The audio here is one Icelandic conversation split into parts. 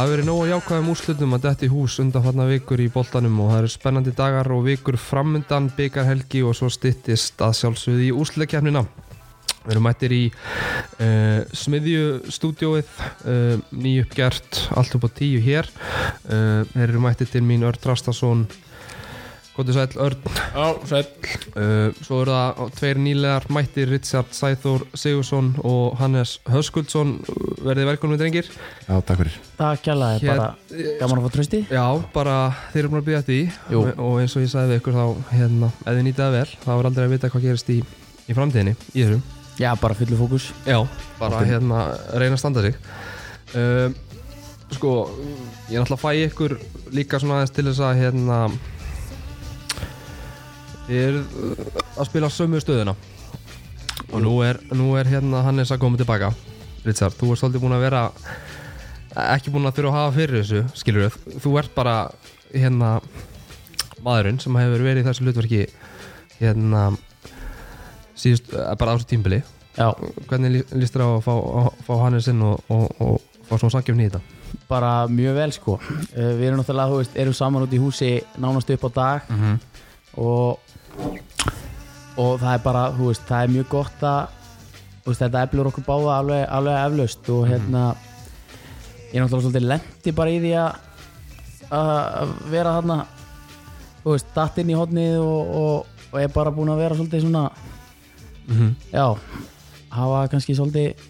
það hefur verið nógu jákvæðum úrslutum að detti hús undanfarnar vikur í boltanum og það eru spennandi dagar og vikur framöndan, byggarhelgi og svo styttist að sjálfsögðu í úrslutakefnina. Við erum mættir í uh, smiðjustúdióið, uh, nýjuppgert, allt upp á tíu hér. Uh, þeir eru mættir til mín Örd Rastarsson, Góttu sæl Örd. Já, sæl Uh, svo eru það tveir nýlegar mættir Richard Sæþór Sigursson og Hannes Höskuldsson. Verðið velkomnum drengir. Já, takk fyrir. Takk kjalla, er Hér- bara gaman að fá trösti Já, bara þeir eru búin að byggja því Jú. og, og eins og ég sagði við ykkur þá, hérna, ef þið nýtið það vel, þá er aldrei að vita hvað gerist í, í framtíðinni, í þessum. Já, bara fullu fókus Já, bara Alltaf. hérna reyna að standa sig uh, Sko, ég náttúrulega fæ ykkur líka svona aðeins til þess að hérna Þið er að spila sömu stöðuna. Og nú er, nú er hérna Hannes að koma tilbaka. Richard, þú ert svolítið búin að vera ekki búin að þurfa að hafa fyrir þessu skilur við, þú ert bara hérna maðurinn sem hefur verið í þessu hlutverki hérna síðust, eh, bara á þessu tímbili Já, hvernig lí- líst þér á að fá, fá Hannes inn og, og, og fá svona í þetta? bara mjög vel sko. Uh, Við erum náttúrulega, þú veist, erum saman út í húsi nánast upp á dag. Mm -hmm. Og og það er bara, þú veist, það er mjög gott að veist, þetta eflur okkur báða alveg, alveg eflaust og hérna ég er náttúrulega svolítið lendi bara í því að að vera þarna þú veist, datt inn í hodnið og, og, og er bara búin að vera svolítið svona já, hafa kannski svolítið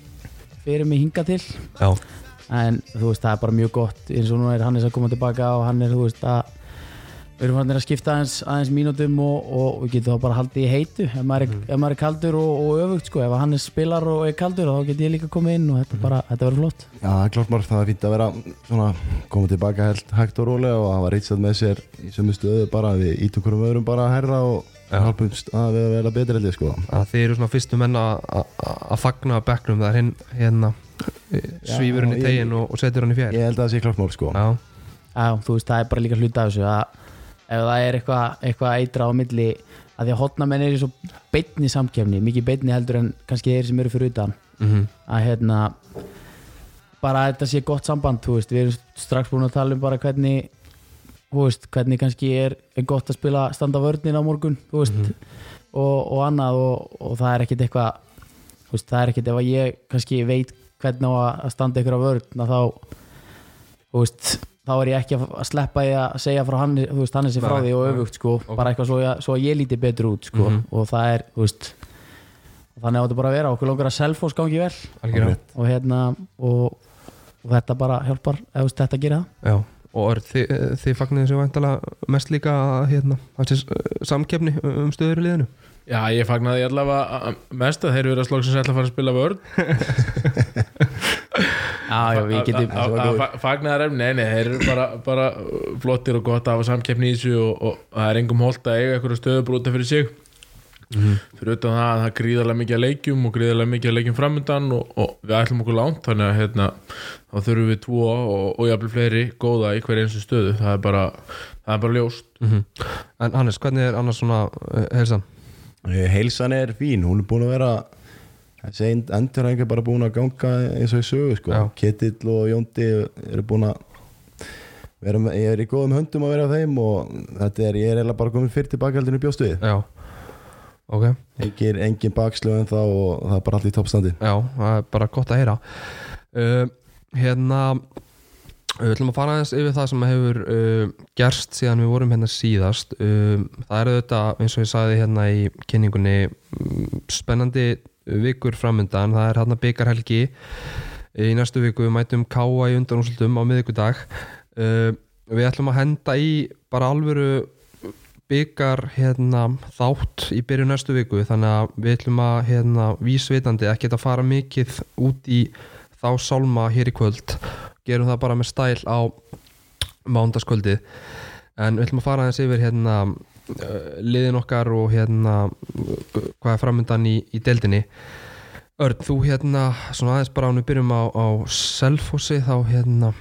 fyrir mig hinga til. Já, en þú veist það er bara mjög gott eins og nú er Hannes að koma tilbaka og hann er þú veist að við erum farin að skipta aðeins, aðeins mínútum og, og við getum þá bara haldið í heitu. Ef maður er, ef maður er kaldur og, og öfugt sko ef Hannes spilar og er kaldur þá get ég líka komið inn og þetta, bara, þetta verður flott. Já, það er klart margt, það er fínt að vera svona, koma tilbaka helt hægt og rólega og hafa reytsað með sér í sömu stöðu bara við ítum hverjum öðrum bara að herra og halpumst að vera, vera betri held ég sko. að þið eru svona fyrstu menn að- að að fagna bekknum það er hinn hérna svífur hann í tegin og, og setur hann í fjær. Ég held að það sé klart mál sko. Já, Já, þú veist, það er bara líka hluta af þessu að ef það er eitthvað, eitthvað eitra á milli að því að hotnamenn er í svo beinni samkefni, mikið beinni heldur en kannski þeir sem eru fyrir utan. Mm að hérna bara að þetta sé gott samband þú veist, við erum strax búin að tala um bara hvernig þú veist, hvernig kannski er, er gott að spila standa vörnin á morgun þú veist, og, og annað og, og það er ekkit eitthvað þú veist, það er ekkit ef að ég kannski veit hvernig á að standa ykkur á vörn að þá þú veist, þá er ég ekki að sleppa því að segja frá hann, þú veist, hann er sér frá því og öfugt sko, Ok. bara eitthvað svo, ég- svo að ég líti betur út sko, Mhm. og það er, þú veist þannig áttu bara að vera, okkur langar að selfos gangi vel. Algjörlega. Og hérna og, og þetta bara hjálpar veist, þetta gerir það. Já, og er, þið, þið fagnir þessu væntalega mest líka að, hérna, þessi samkefni um stöður í liðinu? Já, ég fagnaði allavega að- mest að þeir eru að slóksins ætla að fara að spila vörn Já, já, við getum Að- að- að Fagnaðar efni, nei, nei, þeir eru bara, bara flottir og gott að hafa samkeppni í þessu og, og það er engum holt að eiga eitthvað stöðu brúta fyrir sig. Fyrir utan það að það gríðarlega mikið að leikjum og gríðarlega mikið að leikjum framöndan og, og við ætlum okkur langt þannig að hérna, þá þurfum við tvo og, og jafnvel fleiri góða í hverja einstu stöðu. Það er bara, það er bara ljóst. Mm En Hannes, hvernig er annars svona uh, heilsan? Eh, Heilsan er fín, hún er búin að vera þessi endurhæng er bara búin að ganga eins og í sögu sko. Ketill og Jóndi eru búin að vera ég er í góðum höndum að vera á þeim og þetta er, ég er eiginlega bara komin fyrir tilbakaldinu bjóstu við Já, ok. Engin, engin bakslöð en þá og það er bara allt í toppstandi. Já, það er bara gott að heyra. Uh, Hérna Við ætlum að fara aðeins yfir það sem hefur uh, gerst síðan við vorum hérna síðast. Uh, Það eru þetta, eins og ég sagði hérna í kynningunni um, spennandi vikur framöndan það er hérna byggarhelgi í næstu viku við mætum káa í undanúslutum á miðvikudag. Uh, Við ætlum að henda í bara alvöru byggar hérna, þátt í byrju næstu viku. Þannig að við ætlum að hérna, vísvitandi að geta fara mikið út í þá sálma hér í kvöld. Gerum það bara með stæl á mándaskvöldið en við ætlum að fara aðeins yfir hérna, liðin okkar og hérna, hvað er framöndan í, í deildinni. Örn, þú hérna, svona aðeins bara ánum byrjum á, á Selfossi þá hérna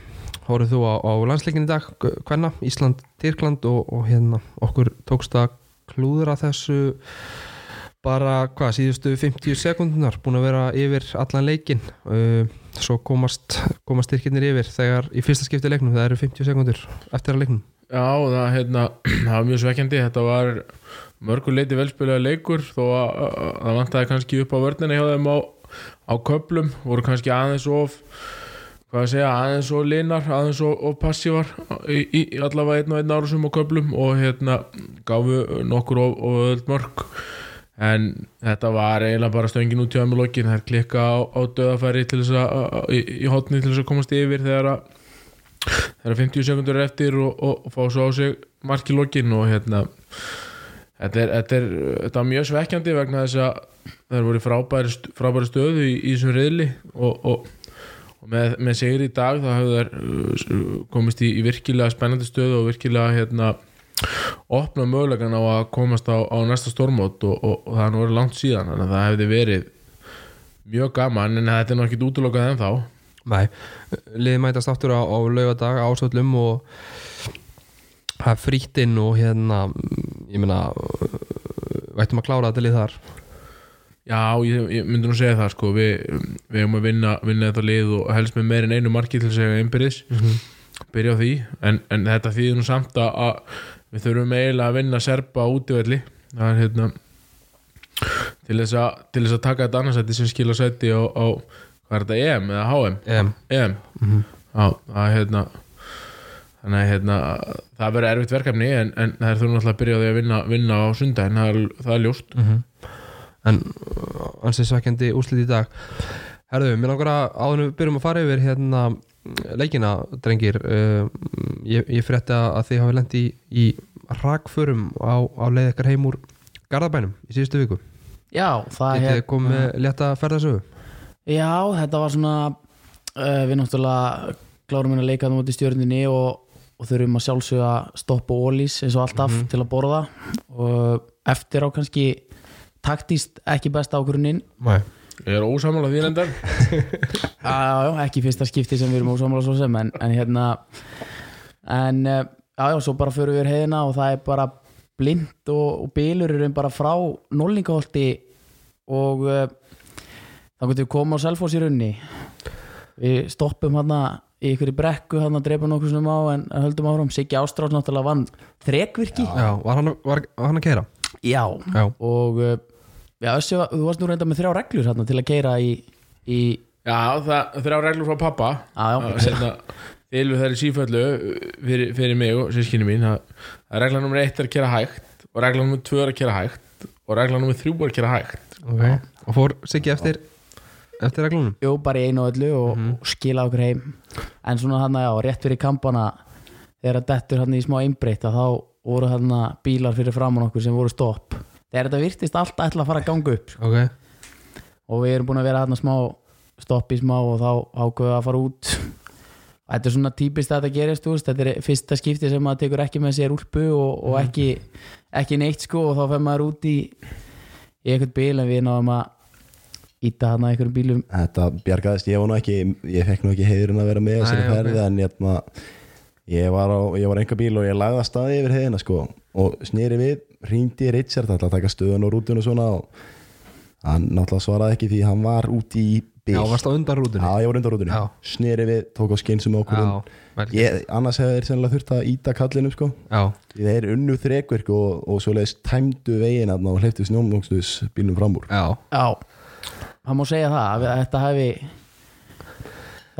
Hóruð þú á, á landsleikin í dag, hvenna, Ísland, Tyrkland og, og hérna okkur tókst að klúðra þessu bara hvað, síðustu 50 sekundunar búin að vera yfir allan leikin uh, svo komast, komast styrkinir yfir þegar í fyrsta skipti leiknum það eru 50 sekundur eftir að leiknum Já, það, hérna, það var mjög svekkjandi. Þetta var mörgur leiti velspilaði leikur þó að, að það vantaði kannski upp á vörnina hjá þeim á, á köplum voru kannski aðeins of hvað að segja, aðeins og linar aðeins og, og passívar í, í, allavega einn og einn árusum og köplum og hérna gáfu nokkur og, og öll mörg en þetta var eiginlega bara stöngin út í lokin, þær klikka á, á döðafæri í, í hotni til þess að komast yfir þegar að það er 50 sekundur eftir og, og, og fá svo á sig mark í lokin og hérna þetta er, þetta er, þetta er mjög svekkjandi vegna þess að það voru frábæri, frábæri stöðu í, í þessum riðli og, og með, með segir í dag þá hefur þær uh, komist í, í virkilega spennandi stöðu og virkilega hérna opna mögulegan á að komast á, á næsta stormót og, og, og það er nú verið langt síðan þannig að það hefði verið mjög gaman en þetta er náttúrulega ekki útlokað en þá Nei, liðið mætast aftur á, á laugadag ásöllum og það er frýtt inn og hérna ég meina vættum að klára þetta lið þar. Já, ég, ég myndi nú segja það sko við, við hefum að vinna, vinna þetta lið og helst með meir en einu marki til að segja einbyrðis byrja á því en, en þetta þýðir nú samt að, við þurfum eiginlega að vinna serba útivelli. Það er hérna til þess að, til þess að taka þetta annarsætti sem skila sætti á, á hvað er þetta, EM eða HM em, EM Já, það er hérna þannig að hérna, það verður erfitt verkefni en, en það er þurfum náttúrulega að byrja á því að vinna, vinna á sundaginn, það er, það er ljóst. En uh, ansið svekkjandi úslit í dag. Herðu, mér langar að áður en við byrjum að fara yfir hérna leikina, drengir uh, ég, ég frétti að þið hafi lent í, í rakförum á, á leið ykkar heim úr Garðabænum í síðustu viku. Já, það er þið komið með létta ferðasögu Já, þetta var svona uh, við náttúrulega klárum hérna leikaðum út í stjörninni og, og þurfum að sjálfsögja að stoppa ólís eins og alltaf til að borða. Og eftir á kannski taktíst ekki besta ákvörunin Nei. Ég er ósamála því reyndar. Já, já, ekki fyrsta skipti sem við erum ósámála svo sem en, en hérna en eh, já, já, svo bara förum við heiðina og það er bara blind og, og bílur eru bara frá nóllingaholti og uh, þá getum við koma á Selfoss í runni við stoppum hana í ykkur í brekku hann að drepa nokkuð sem á en höldum áfram. Siggi Ástrás náttúrulega vann þrekvirki. Já, var hann, var, var hann að keira? já. Já, og uh, já, Össi, var- þú varst nú reynda með þrjá reglur hérna til að keira í, í Já, það þrjá reglur frá pappa. Já, já. Þilu það er síföllu fyrir, fyrir mig og sískinni mín. Að, regla nummer eitt er að kera hægt og regla nummer tvö er að kera hægt og regla nummer þrjú er að kera hægt. Ok. Og fór Siggi eftir eftir reglunum? Jú, bara í einu og öllu og, og skila okkur heim. En svona hann að já, rétt fyrir kampana þegar að dettur hann í smá einbreytt að þá voru hann bílar fyrir framann okkur sem voru stopp. Þegar þetta virtist allt ætla að fara að ganga upp sko. Ok. Og við erum búin að vera hann smá stopp í smá og þá ákveðu að fara út. Þetta er svona típist að þetta gerist veist, þetta er fyrsta skipti sem maður tekur ekki með sér úlpu og, og ekki, ekki neitt sko og þá fer maður út í í eitthvað bíl en við náðum að íta hann að einhverjum bílum. Þetta bjargaðist, ég var nú ekki ég fekk nú ekki heiðurinn að vera með þessari ferði en ég, ég var á ég var enga bíl og ég lagði að staði yfir heiðina sko, og snýri við, hringdi Richard alltaf að taka stöðun og rútun og svona og hann náttúrulega svaraði ekki því hann var úti í bíl. Já, varst á undan rútunni? Já, ég var undan rútunni snýri við, tók á skynsum okkur gert. ég, annars hefði þeir sennilega þurft að íta kallinum sko. Já, Því þeir unnu þrekverk og, og svoleiðis tæmdu veginn það má segja það að þetta hafi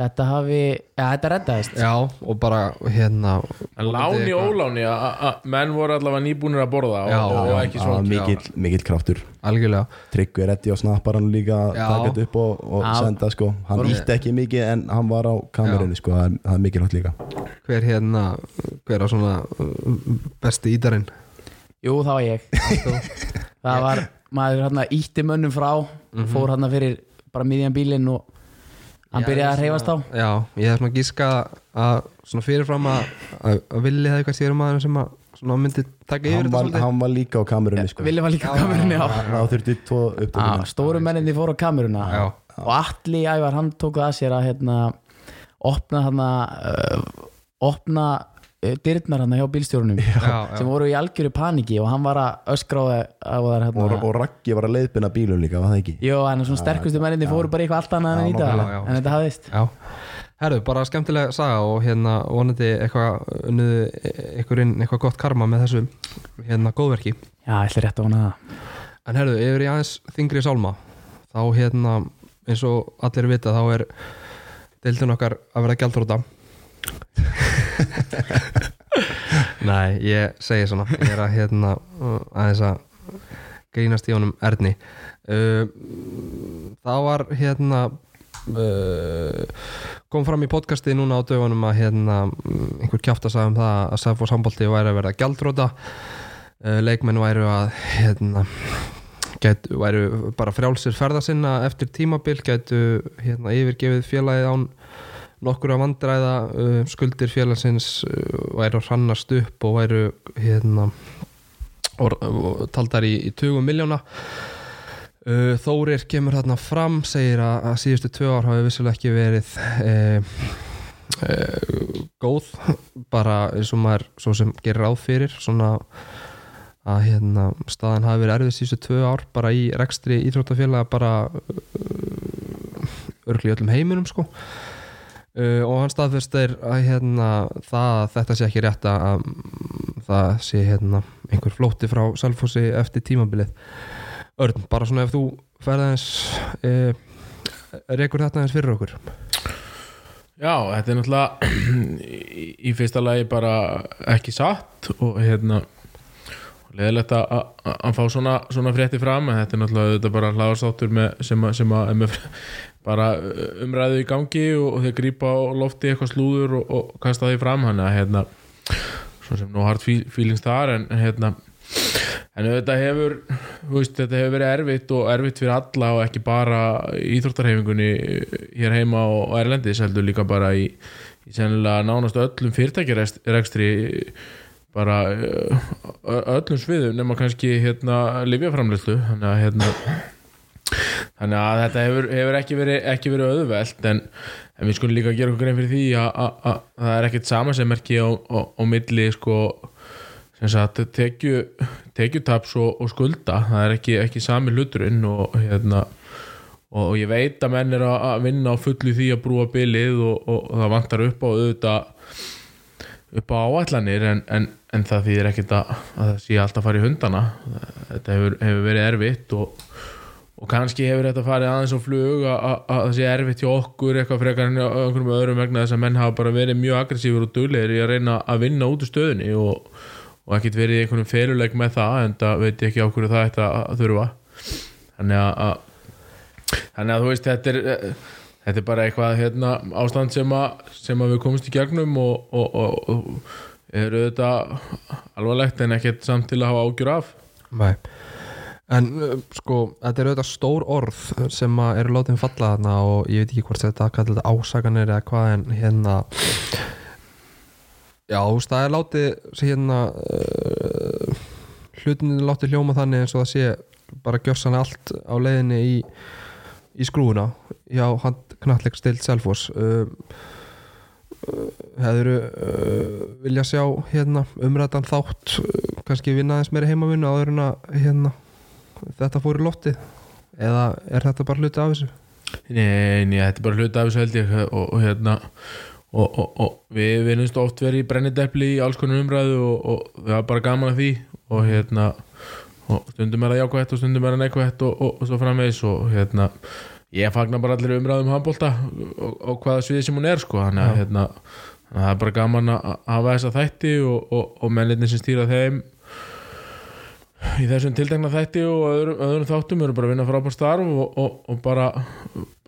þetta hafi, já þetta reddaðist. Já og bara hérna En láni eitthvað- óláni að menn voru allavega nýbúnir að borða og, Já, og, já, ekki Það svo var mikill, mikill kraftur. Algjörlega. Tryggvi Reddi og snappar hann líka þetta upp og, og senda sko. Hann ítti ekki mikið en hann var á kamerunni sko, það er, það er mikilvægt líka. Hver hérna, hver á svona uh, besti ídarinn? Jú, það var ég. Það var, maður hérna ítti mönnum frá fór hérna fyrir bara miðjan bílinn og hann Já, byrjaði að hreyfast á Já, ég hef svona gíska að svona fyrirfram að, að, að villi það eitthvað sérum maður sem að svona myndi taka yfir hann þetta var, svolítið. hann var líka á kamerunni sko. Villi var líka á kamerunni á þá þurfti tvo Já, upptökum stóru menninni fóru á kameruna. Já. og Atli Ævar hann tók það að sér að hérna opna hérna uh, opna dyrnar hann hjá bílstjórunum já, sem voru í algjöru paniki og hann var að öskráða á þær og, hérna. Og Raggi var að leiðbina bílum líka, var það ekki? Jó, en svona sterkustu menninni fóru bara eitthvað allt annað en Já, í dag nákvæmlega, já. en þetta hafðist. Já. Herðu, bara skemmtilega saga og hérna vonandi eitthvað unniðu inn eitthvað gott karma með þessu hérna góðverki. Já, ég ætla rétt á hana það. En herðu, yfir í aðeins þingri sálma þá hérna, eins og allir vita þá er deildin okkar að vera gjaldróta Nei, ég segi svona. Ég er að hérna aðeins að grínast í honum Erni. Uh, það var hérna uh, kom fram í podcasti núna á dögunum að hérna einhver kjátt að sagða um það að Safos handbólti væri að verða gjaldróta uh, leikmenn væru að hérna gætu, væru bara frjálsir ferða sinna eftir tímabil gætu hérna yfirgefið félagið án nokkur að vandræða uh, skuldir félagsins uh, væru að hrannast upp og væru hérna og taldar í, í 20 miljóna uh, Þórir kemur þarna fram segir að, að síðustu tvö ár hafi vissulega ekki verið uh, uh, góð bara eins og maður svo sem gerir ráð fyrir svona að hérna staðan hafi verið erfið síðustu tvö ár bara í rekstri íþróttafélaga bara uh, örgli öllum heiminum sko uh, og hann staðfestir að hérna það að þetta sé ekki rétt að það sé hérna einhver flótti frá Salfossi eftir tímabilið. Örn, bara svona ef þú ferð aðeins uh, rekur þetta aðeins fyrir okkur. Já, þetta er náttúrulega í, í fyrsta lagi bara ekki satt og hérna leðilegt að fá svona, svona frétti fram en þetta er náttúrulega bara hlaðarsáttur með, sem, að, bara umræðu í gangi og, og þeir grípa á lofti eitthvað slúður og, og kasta því fram hann að hérna svo sem nú hard feelings þar en hérna en þetta hefur veist, þetta hefur verið erfitt og erfitt fyrir alla og ekki bara íþróttarhefingunni hér heima og erlendis heldur líka bara í, í sennilega nánast öllum fyrirtækjarekstri bara ö- öllum sviðum nema kannski hérna livjaframleyslu þannig að hérna þannig að þetta hefur, hefur ekki, verið, verið auðvelt en, en við skulum líka gera okkur grein fyrir því að, að, að það er ekkert samansemmerki á, á, á milli sko tekju, tekjutaps og, og skulda. Það er ekki, ekki sami hluturinn og hérna og ég veit að menn er að vinna á fullu því að brúa bilið og, og, það vantar upp á auðvitað upp á áætlanir en, en, en það þýðir ekkert að, að það sé alltaf að fara í hundana. Þetta hefur, hefur verið erfitt og, og kannski hefur þetta farið aðeins á flug að, að, að það sé erfitt hjá okkur eitthvað frekar en hjá einhverjum öðrum vegna þess að menn hafa bara verið mjög aggressífur og duglegir í að reyna að vinna út úr stöðunni og, og ekkert verið í einhvernum feluleik með það en það veit ég ekki á hverju það ætti að þurfa. Þannig að, að þannig að þú veist þetta er þetta er bara eitthvað hérna, ástand sem að, sem að við komumst í gegnum og, og, og, og eru þetta alvarlegt en ekkert samt til að hafa ágjur af. Nei En sko, þetta er auðvitað stór orð sem eru látið falla þarna og ég veit ekki hvort þetta kallar þetta ásakanir eða hvað en hérna Já, þú veist, það er látið hérna uh, hlutin er látið hljóma þannig eins og það sé bara gjörsan allt á leiðinni í, í skrúuna hjá handknalleg stilt Selfoss. Uh, uh, hefur vilja sjá hérna umræðan þátt kannski vinna aðeins meiri heimavinnu áður en að hérna þetta fór í loftið? Eða er þetta bara hluti af þessu? Nei, nei, þetta er bara hluti af þessu held ég. Og, og hérna og, og, og við vinnumst oft verið í brennidepli í alls konar umræðu og, og við hafa bara gaman af því. Og hérna og stundum er það jákvætt og stundum er það neikvætt og, svo framvegis. Og hérna ég fagnar bara allir umræðum handbólta og, og hvaða sviði sem hún er sko. Þannig að hérna að það er bara gaman að að hafa þessa þætti og, og, og menninni sem stýra þeim í þessum tiltekna þætti og öðrum, öðrum þáttum eru bara að vinna frábært starf og, og, og bara,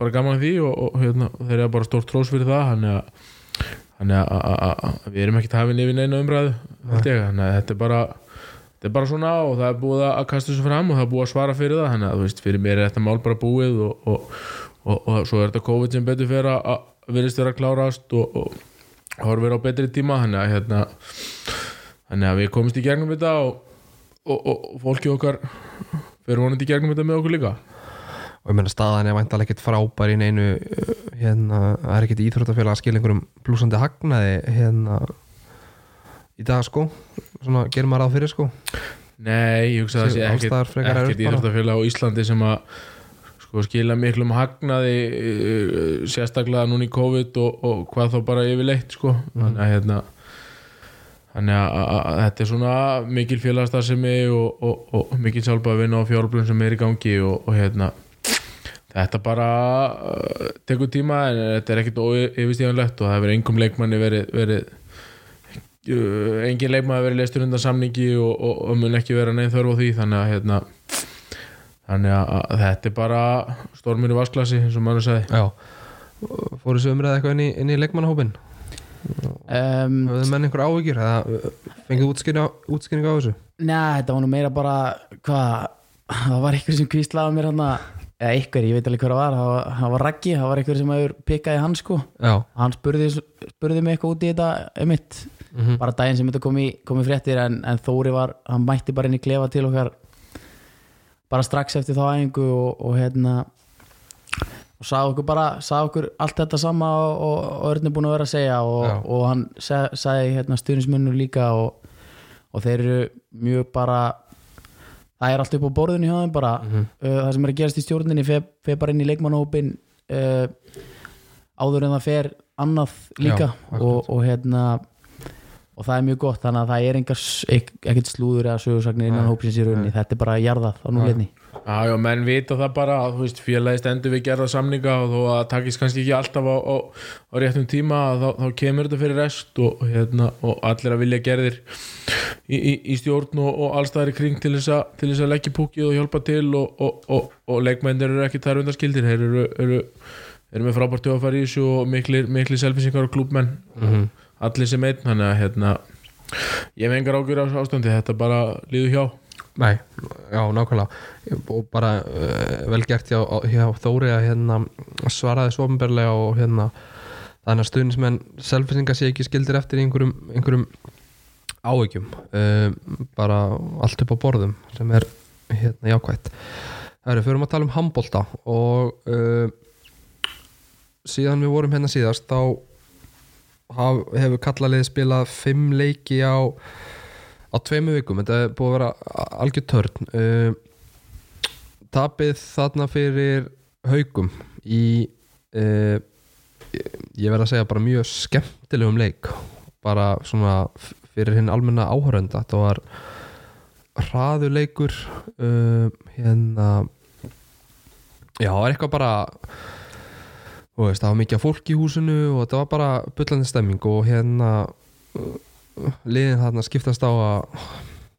bara gaman því og, hérna, þeir eru bara stórt trós fyrir það þannig að, við erum ekkert hafinn yfir neina umræðu þannig að þetta er bara þetta er bara svona og það er búið að kasta þessu fram og það er búið að svara fyrir það. Þannig að þú veist, fyrir mér er þetta mál bara búið og, og, svo er þetta COVID sem betur fyrir að, virðist vera að klárast og horfir á betri tíma. Þannig að hérna þannig að við komumst í gegnum þetta og og, og, og fólki okkar fyrir vonandi í gegnum þetta með okkur líka og ég meina staðan er væntalega ekkert frábær í neinu uh, hérna, það er ekkert íþróttafélag að skilja einhverjum blúsandi hagnaði hérna í dag sko svona gerir maður að fyrir sko Nei, ég hugsa að það sé ekkert íþróttafélag á Íslandi sem að sko, skila miklum hagnaði uh, sérstaklega núna í COVID og, og hvað þá bara yfirleitt sko. Mhm. þannig að hérna þannig að, þetta er svona mikil félagsstarfsemi og, og, og mikil sjálfa að vinna á fjárblum sem er í gangi og, og hérna þetta bara uh, tekur tíma en þetta er ekkert yfirstíðanlegt og það hefur engum leikmanni verið, verið uh, engin leikmanni verið leistur undan samningi og, og, og mun ekki vera neinn þörf á því. Þannig að hérna þannig að, þetta er bara stormur í vasklasi eins og maður sagði. Já. Fóru þessu umræða eitthvað inn í, í leikmannahópin um, Höfðu menn einhver uh, fengið útskýring á, þessu? Nei, þetta var nú meira bara hvað, það var einhver sem kvíslaði mér hann eða einhver, ég veit alveg hver það var. Það var, það var Raggi, það var einhver sem hefur pikkaði hann sko, Já. Hann spurði, spurði mig eitthvað út í þetta emitt, mm bara daginn sem þetta kom í, kom í fréttir en, en Þóri var, hann mætti bara inn í klefa til okkar bara strax eftir þá æfingu og, og hérna og sagði okkur bara, sagði okkur allt þetta sama og, Örn er búin að vera að segja og, og hann seg, sagði hérna stuðnismönnur líka og, og þeir eru mjög bara það er allt upp á borðinu hjá þeim bara. Mhm. uh, það sem er að gerast í stjórninni fer, fer bara inn í leikmannahópin uh, áður en það fer annað líka. Já, og, og hérna og það er mjög gott þannig að það er ekkert slúður eða sögursagnir innan hópsins í rauninni. þetta er bara jarðað á núleginni Já, já, menn vita það bara að veist, félagi stendur við gerða samninga og þó að það takist kannski ekki alltaf á, á, á réttum tíma þá, þá kemur þetta fyrir rest og, hérna, og allir að vilja gerðir í, í, í stjórn og, og allstæðar í kring til þess, að, til þess að leggja púkið og hjálpa til og, og, og leikmennir eru ekki þar undarskildir þeir eru, eru, eru með frábært töfafar í þessu og miklir, miklir selfisingar og klúbmenn -hmm. allir sem einn þannig að hérna, ég hef engar ágjur á ástandi. Þetta bara líður hjá Nei, já, nákvæmlega. Og bara uh, vel gert hjá, hjá Þóri að hérna svaraði svo ofnberlega og hérna þannig að stuðnismenn selfisinga sé ekki skildir eftir einhverjum, einhverjum áhyggjum. Uh, bara allt upp á borðum sem er hérna jákvætt. Það eru, fyrir að tala um handbolta og uh, síðan við vorum hérna síðast þá hefur kallalið spilað fimm leiki á á tveimu vikum, þetta er búið að vera algjör törn. Uh, tapið þarna fyrir haugum í uh, ég verð að segja bara mjög skemmtilegum leik. Bara svona fyrir hinn almenna áhörenda þetta var hraðuleikur uh, hérna já, það var eitthvað bara veist, það var mikið fólk í húsinu og þetta var bara bullandi stemming og hérna liðin þarna skiptast á að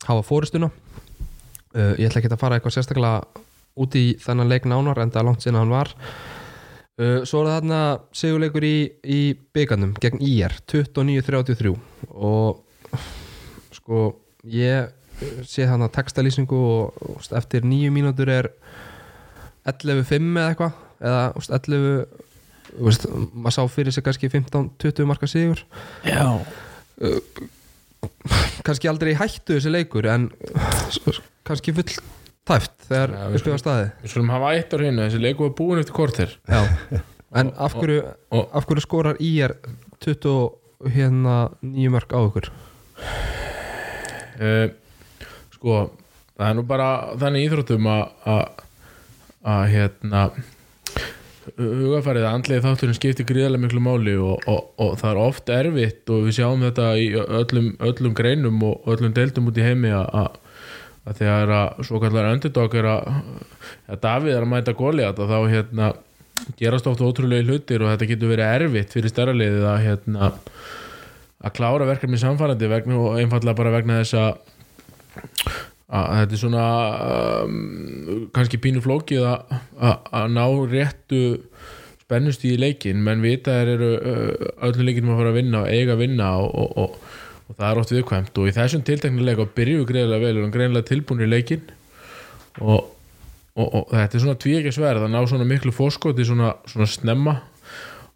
hafa fórustuna uh, ég ætla ekki að fara eitthvað sérstaklega út í þennan leik nánar en það er langt sinna hann var. Uh, svo er það þarna sigurleikur í, í byggarnum gegn IR 29-33 og sko ég sé þarna textalýsingu og, og eftir nýju mínútur er 11-5 eða eitthvað eða þú veist, 11 þú veist, maður sá fyrir sig kannski 15-20 marka sigur. Já, kannski aldrei í hættu þessi leikur en kannski full tæft þegar Já, við spila staði við skulum hafa eitt á hreinu, þessi leiku var búin eftir korter Já. en af hverju, af hverju skorar IR 20 hérna nýju mörg á ykkur uh, sko það er nú bara þannig í íþróttum að að- að hérna hugafærið að andlega þátturinn skiptir gríðarlega miklu máli og, og, og það er oft erfitt og við sjáum þetta í öllum, öllum greinum og öllum deildum út í heimi að, þegar að svo kallar underdog er að, að Davíð er að mæta góli að þá hérna gerast oft ótrúlega hlutir og þetta getur verið erfitt fyrir stærra liðið að hérna að klára verkefni samfærandi og einfallega bara vegna þess að að þetta er svona um, kannski pínu flókið að- ná réttu spennust í leikin menn vita þeir eru uh, öllum leikinum að fara að vinna og eiga að vinna og, og, og, og það er oft viðkvæmt. Og í þessum tilteknilega byrju greiðlega vel og hann greiðlega tilbúin í leikin og, þetta er svona tvíekja sverð að ná svona miklu fórskoti svona, svona snemma.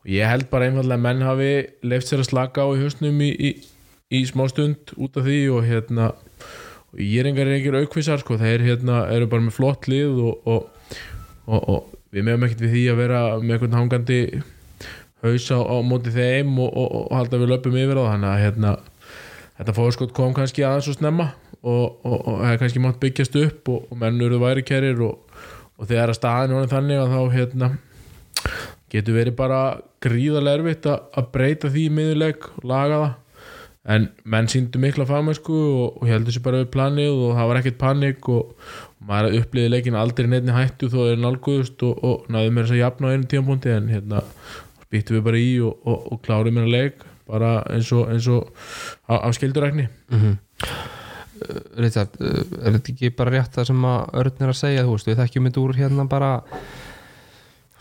Og ég held bara einfallega að menn hafi leift sér að slaka á í hausnum í, í, í smá stund út af því og hérna og ég er engar engir aukvísar sko, þeir hérna eru bara með flott lið og, og, og, og við meðum ekkert við því að vera með einhvern hangandi haus á, á móti þeim og, halda við löpum yfir á. Þannig að hérna þetta fórskot kom kannski aðeins og snemma og, og hefði kannski mátt byggjast upp og, og menn eru væri kerir og, þegar að staðin var þannig að þá hérna getur verið bara gríðarlega erfitt að, breyta því í miðurleik og laga það en menn síndu mikla fagmennsku og, og heldur sér bara við planið og það var ekkert panik og, og maður upplýði leikin aldrei neittni hættu þó er nálguðust og, og náðu mér þess að jafna á einu tímapunkti en hérna spýttum við bara í og klárum mér að leik bara eins og, eins og á, á skildurækni. Richard, er þetta ekki bara rétt það sem að Örn er að segja, þú veist, við þekkjum þetta úr hérna bara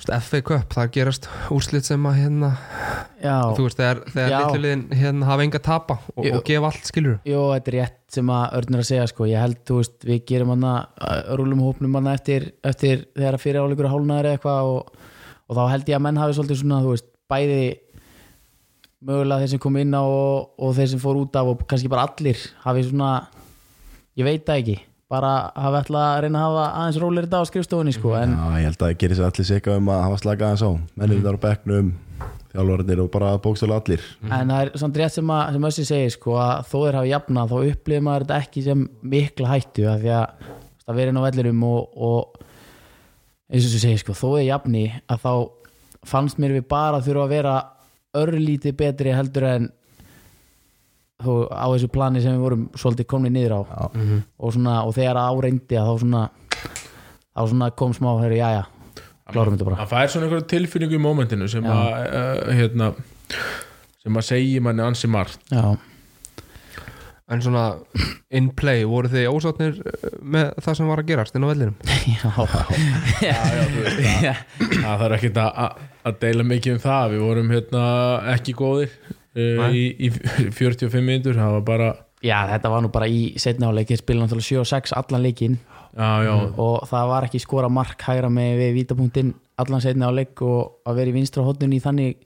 FA Cup, það gerast úrslit sem að hérna, Já, þú veist, þegar, þegar Já. litluliðin hérna hafa enga tapa og, og gefa allt, skilur Jó, þetta er rétt sem að Örn er að segja sko. ég held, þú veist, við gerum hana rúlum hópnum hana eftir, eftir þegar fyrir áleikur hálnaður eitthvað og, og þá held ég að menn hafi svolítið svona þú veist, bæði mögulega þeir sem kom inn á og, og þeir sem fór út af og kannski bara allir hafi svona, ég veit það ekki bara hafi ætlað að reyna að hafa aðeins rólir þetta á skrifstofunni sko, en Já, ég held að það gerir sér allir sikka um að hafa slakað aðeins á. Mennir þar á bekknum, þjálfvarnir og bara bókstölu allir. En það er samt rétt sem, að, sem Össi segir sko, að þó þeir hafi jafnað þá upplifir maður þetta ekki sem mikla hættu af því að þú veist, að vera inn á vellirum og, og eins og þessi segir sko, þó þeir jafni að þá fannst mér við bara þurfa að vera örlítið betri heldur en þó, á þessu plani sem við vorum svolítið komni niður á. Já. og, svona, og þegar áreyndi að þá svona, þá svona kom smá herri, jæja, klárum þetta bara. Það fær svona einhverja tilfinningu í mómentinu sem Já. að uh, hérna sem að segja manni ansi margt. Já, en svona in play, voru þið ósátnir uh, með það sem var að gerast inn á vellinum? Já, já, já, þú veist það, það þarf ekki að, að- að deila mikið um það. Við vorum hérna ekki góðir í, í 45 minnur það var bara já, þetta var nú bara í setna áleiki, spila náttúrulega 7 og 6 allan leikin já, já, og það var ekki skora mark hægra með við vítapunktinn allan setna áleik og að vera í vinstra hóttunni í þannig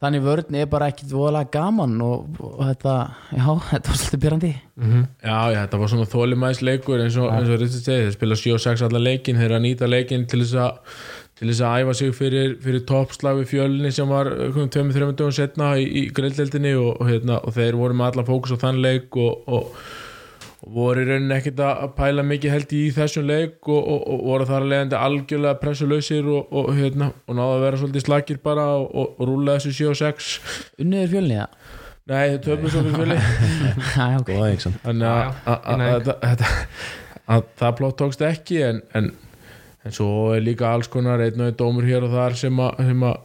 þannig vörn er bara ekkit voðalega gaman og, og þetta, já, þetta var svolítið byrjandi já, já, þetta var svona þólimæðis leikur eins og, og Ritsi segi, þeir spila 7 og 6 allar leikin, þeir að nýta leikin til þess að til þess að æfa sig fyrir, fyrir toppslag við fjölni sem var 2-3 dögum setna í, í grilldeldinni og, og, hérna, og þeir voru með allan fókus á þann leik og, og, og voru í rauninni ekkit að pæla mikið held í þessum leik og, og, og voru þar að leiðandi algjörlega pressulausir og, og, hérna, og náðu að vera svolítið slakir bara og, og, og rúla þessu 7 og 6 unniður fjölni, já, Nei, þeir töfum svo fyrir sann þannig að- það plott tókst ekki en, en, en svo er líka alls konar einn og einn dómur hér og þar sem að, sem að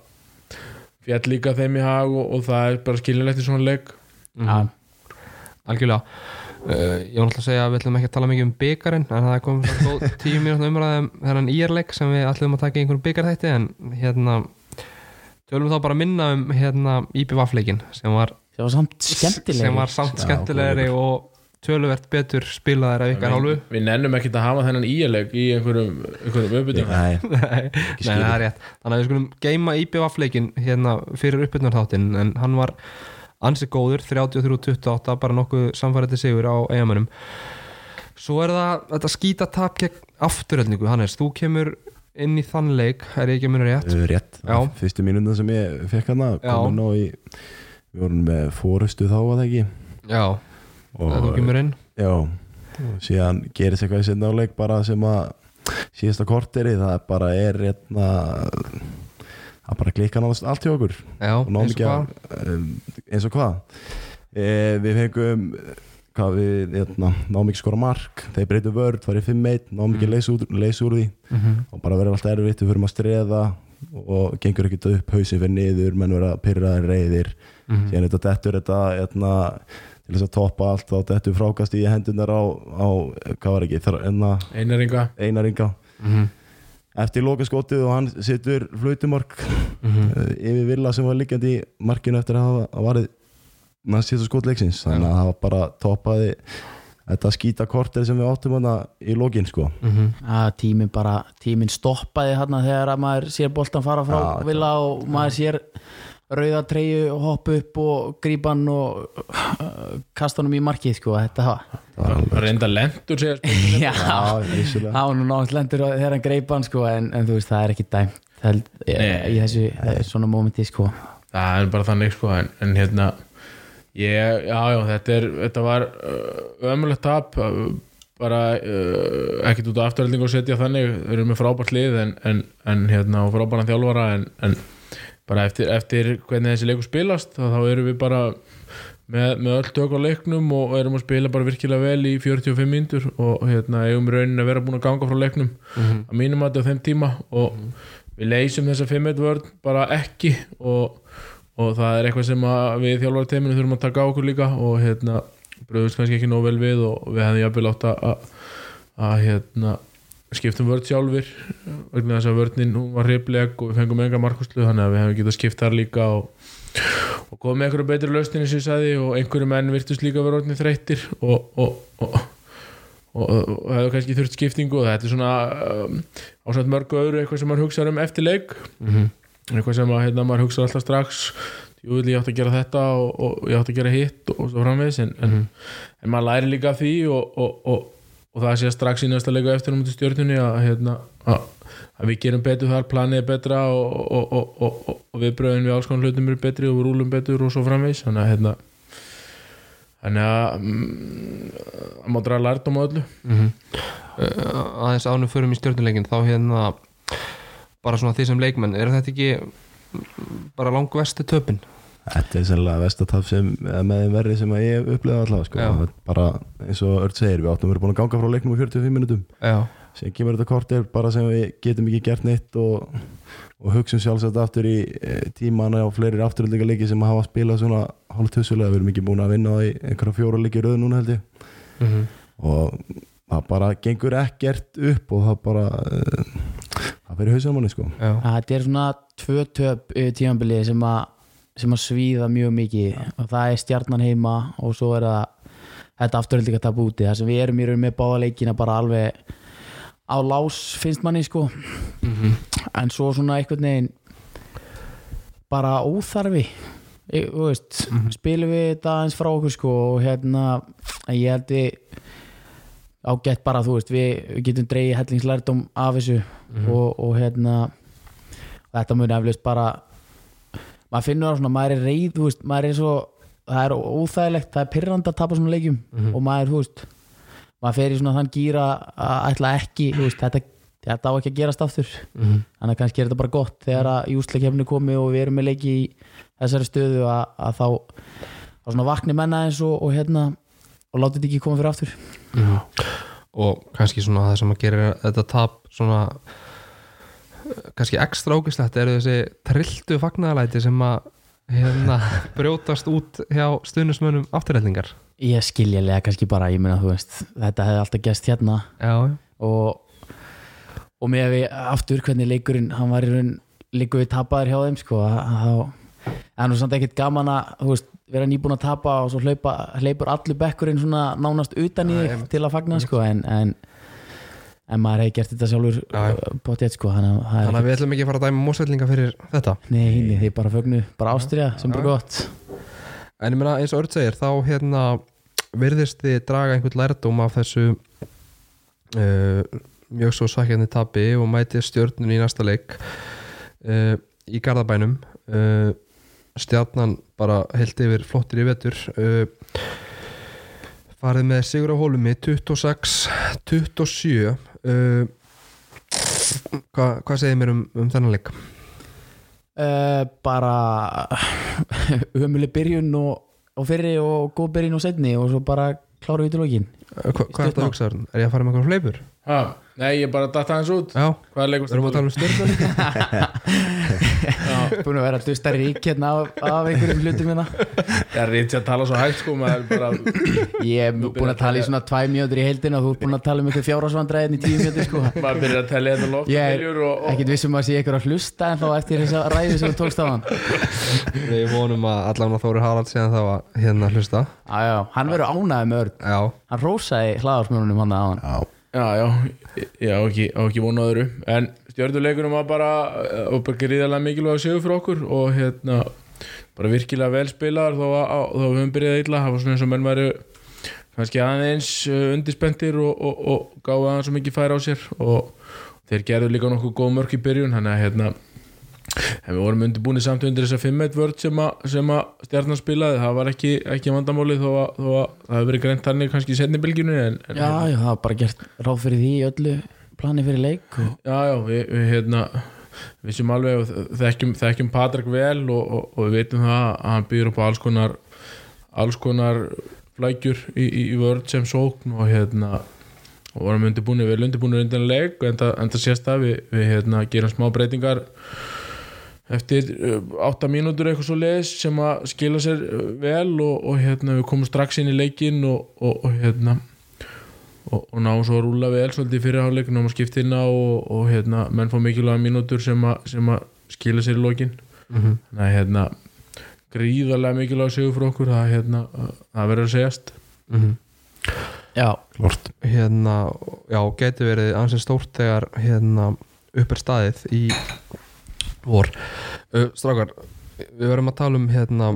fjall líka þeim í hag og, og það er bara skilinlegt í svona leik. Já, algjörlega. Uh, ég var náttúrulega að segja að við ætlum ekki að tala mikið um byggarinn en það kom tíu mínútna umræðum þennan írleik sem við ætlum að taka í einhverjum byggarþætti en hérna tölum þá bara minna um hérna IPVAF-leikin sem var, það var samt skemmtileg sem var samt Já, skemmtilegri og töluvert betur spilaðir af ykkar hálfu. við nennum ekkert að hafa þennan íleik í einhverjum, einhverjum uppbyttingum. Nei, Nei, nei, það er rétt. Þannig að við skulum geima IPVAF-leikin hérna fyrir uppbytnarþáttin en hann var ansi góður 33-28, bara nokkuð samfærandi sigur á eigamönnum Svo er það þetta skítatap gegn afturöldningu, Hannes, þú kemur inn í þann leik, er ég ekki að munna rétt rétt. Já. Fyrstu mínúnda sem ég fekk hana komin á í Við vorum með fórustu þá að það ekki? Já, inn Já, og síðan gerist eitthvað í setna áleik bara sem að síðasta korteri það bara er etna, það bara klikka náttúrulega allt hjá okkur Já, og eins og hvað að eins og hvað e, við fengum hvað við etna, náum ekki skora mark þeir breytu vörd, farið 5-1 náum ekki mm. leysa, úr, því Mhm. og bara verður allt erfitt, við fyrir að streða og gengur ekkert upp, hausin fyrir niður menn verða pyrraðir reyðir Mhm. síðan þetta dettur þetta etna, til þess að toppa allt þá dettur frákast í hendunar á, á hvað var ekki, þar, enna, Einaringa einaringa Mhm. eftir lokaskotið og hann situr flautumark Mhm. uh, yfir Villa sem var liggjandi í markinu eftir að hafa varið næst síðan skot leiksins. Þannig að það bara toppaði þetta skýta kortir sem við áttum hana í lokin sko. Mhm. að tíminn bara, tíminn stoppaði hérna þegar að maður sér boltan fara frá Já, vila og maður sér rauða treyju og hoppa upp og grípa hann og uh, kasta honum í markið sko, þetta var það reynda lendur segja já, það var nú nátt lendur þegar hann greipa hann sko, en, en þú veist, það er ekki dæmt held, í, Nei. í þessu, þessu svona momenti sko. það er bara þannig sko en, en hérna Ég, já, já, þetta, er, þetta var uh, ömulegt tap uh, bara uh, ekkert út á afturhalding og setja þannig, við erum með frábært lið en, en, en hérna frábæran þjálfara en, en bara eftir, eftir hvernig þessi leikur spilast þá erum við bara með, með öll tök á leiknum og erum að spila bara virkilega vel í 45 mínútur og hérna eigum í rauninni að vera búin að ganga frá leiknum að mínum að þetta á þeim tíma og við leysum þessa 5-1 vörð bara ekki og, og það er eitthvað sem við þjálfara teiminu þurfum að taka á okkur líka og hérna bröðust kannski ekki nóg vel við og við hefðum jafnvel átt að, að, að hérna skiptum vörð sjálfur vegna þess að vörðnin var hrifleg og við fengum enga markvæslu þannig að við hefum getað skipt þar líka og, og komið með einhverju betri lausnir sem ég sagði og einhverju menn virtust líka vera orðinni þreyttir og, og, og, hefur kannski þurft skiptingu og þetta er svona um, ásvæmt mörgu öðru eitthvað sem maður hugsaður um eftir leik. Eitthvað sem að, hérna, maður hugsaður alltaf strax jú, ég átti að gera þetta og, og ég átti að gera hitt og, svo framvegis en, en, en maður læri líka því og, og, og það sé strax í næsta leiku eftir um til stjórnunni að, hérna, að, að við gerum betur þar, planið er betra og viðbröðin við alls konar hlutum eru betri og við rúlum betur og svo framvegis. Þannig að hérna þannig að mm, að má draga lærdóm á uh, aðeins ánum förum í stjórnuleikin þá hérna bara svona því sem leikmenn, er þetta ekki mm, bara langvestu töpin Þetta er sannlega vestataf sem með þeim verri sem að ég upplega allavega sko. Já. Það er bara eins og Örd segir við áttum að vera búin að ganga frá leiknum á 45 minutum já, sem kemur þetta kortir bara sem við getum ekki gert neitt og, og hugsum sjálfsagt aftur í e, tímana og fleiri afturöldinga leiki sem hafa spilað svona hálf tussulega, við erum ekki búin að vinna á í einhverja fjóra leiki röðu núna held ég. Mm og það bara gengur ekkert upp og það bara e, það fyrir hausinn á manni sko. Já, Þetta er svona tvö töp yfir tímabilið sem að sem að svíða mjög mikið og það er stjarnan heima og svo er það þetta afturhaldið að tapa úti. Þar sem við erum í raun með báða leikina bara alveg á lás finnst manni sko. En svo svona einhvern veginn bara óþarfi. Ég- veist, spilum við þetta aðeins frá okkur sko og hérna ég held við ágætt bara þú veist, við, við getum dreigið hellingslærdom af þessu og, og hérna þetta muni eflust bara maður finnur það svona, maður er reið þú veist, maður er svo, það er óþægilegt það er pyrrandi að tapa svona leikjum og maður, þú veist, maður fer í svona þann gýra að ætla ekki þú veist, þetta, þetta á ekki að gerast aftur. Þannig að kannski er þetta bara gott þegar að júsleikefni komi og við erum með leiki í þessari stöðu að, að þá þá svona vakni menna eins og, og hérna og láta þetta ekki koma fyrir aftur. Og kannski svona það sem að gera þetta tap svona kannski ekstra ógislegt eru þessi trilltu fagnaðalæti sem að hérna brjótast út hjá stuðnusmönnum afturreldingar ég skiljalega kannski bara, ég meina þú veist þetta hefði alltaf gæst hérna. Já, og, og með að við aftur hvernig leikurinn hann var í raun líku við tapaðir hjá þeim sko, þá er nú samt ekkert gaman að þú veist, vera nýbúin að tapa og svo hleypur allur bekkurinn svona nánast utan í þig til að fagna sko, en, en, en maður hefði gert þetta sjálfur Já, já. potið sko, þannig að er að við ætlum ekki að fara að dæma mósvellinga fyrir þetta. Nei, nei, þið bara fögnu, bara ástriða sem bara gott. En ég meina eins og Örd segir þá hérna virðist þið draga einhvern lærdóm af þessu uh, mjög svo sakjandi tapi og mæti stjörnun í næsta leik uh, í Garðabænum. Uh, stjarnan bara heilt yfir flottir í vetur. Uh, farið með Sigur á hólumi 26-27 uh, hva, hvað segir mér um, um þennan leik? uh, Bara ömuleg byrjun og, og fyrri og góð byrjun og setni og svo bara klára við til lokin Uh, hva, hvað er þetta að hugsa? Örn? Er ég að fara með eitthvað fleipur? ha, Nei, ég bara datt aðeins út. Já, Hvað er við erum að tala um stjörnun Búin að vera að dusta rík hérna af, af einhverjum hlutum hérna. Ég er reynt að tala svo hægt sko maður bara, Ég er búin að tala í svona tvæ mjöður í heildina og þú er búin að tala um einhver fjárásvandræðin í tíu mjöður sko. Maður byrjar að tella hérna loft Ég og, er og, ekkert vissum að sé einhver að hlusta en þá eftir þess að ræði sem þú tókst á hann. Við vonum að allan að Þóri Harald síðan þá að hérna hlusta. Já, já, hann verður ánæði með örn. Já, Hann rósaði hlaðarsmjörnum hann að hann. Já, Já, já, ég á ekki, ekki vonu öðru. En stjórnuleikunum var bara og bara gríðarlega mikilvæg að séu fyrir okkur og hérna bara virkilega vel spilaðar þó að við höfum byrjað illa. Það var svona eins og menn væri kannski aðeins uh, undispendir og, og, og gáði aðeins svo mikið færa á sér og þeir gerðu líka nokkuð góð mörk í byrjun þannig að hérna en við vorum undirbúinir samt undir þessa 5-1 vörd sem, að- sem að stjarnan spilaði. Það var ekki, ekki vandamáli þó að, þó að það hefur verið greint þannig kannski í setni bylginu en, en Já, já, það var bara gert ráð fyrir því öllu plani fyrir leik og já, já við, við hérna við sem alveg og þekkjum, þekkjum Patrik vel og, og, og við veitum það að hann býður upp á alls konar alls konar flækjur í, í, í vörð sem sókn og hérna og vorum undirbúinir, vel undirbúinir undan leik en það sést að við, við hérna, gerum smá breytingar eftir uh, 8 mínútur eitthvað svo leis sem að skila sér vel og, og hérna við komum strax inn í leikin og, og, og hérna og, og náum svo að rúla vel svolítið í fyrirháleik náum að skipta inn á og, og hérna menn fá mikilvæga mínútur sem, a, sem að skila sér í lokin Mhm. þannig að hérna gríðarlega mikilvæga sigur fyrir okkur það, hérna, það verður að segjast Mhm. Já, Lort hérna, já, geti verið ansið stórt þegar hérna upp er staðið í vor. Uh, Strákar, við verðum að tala um hérna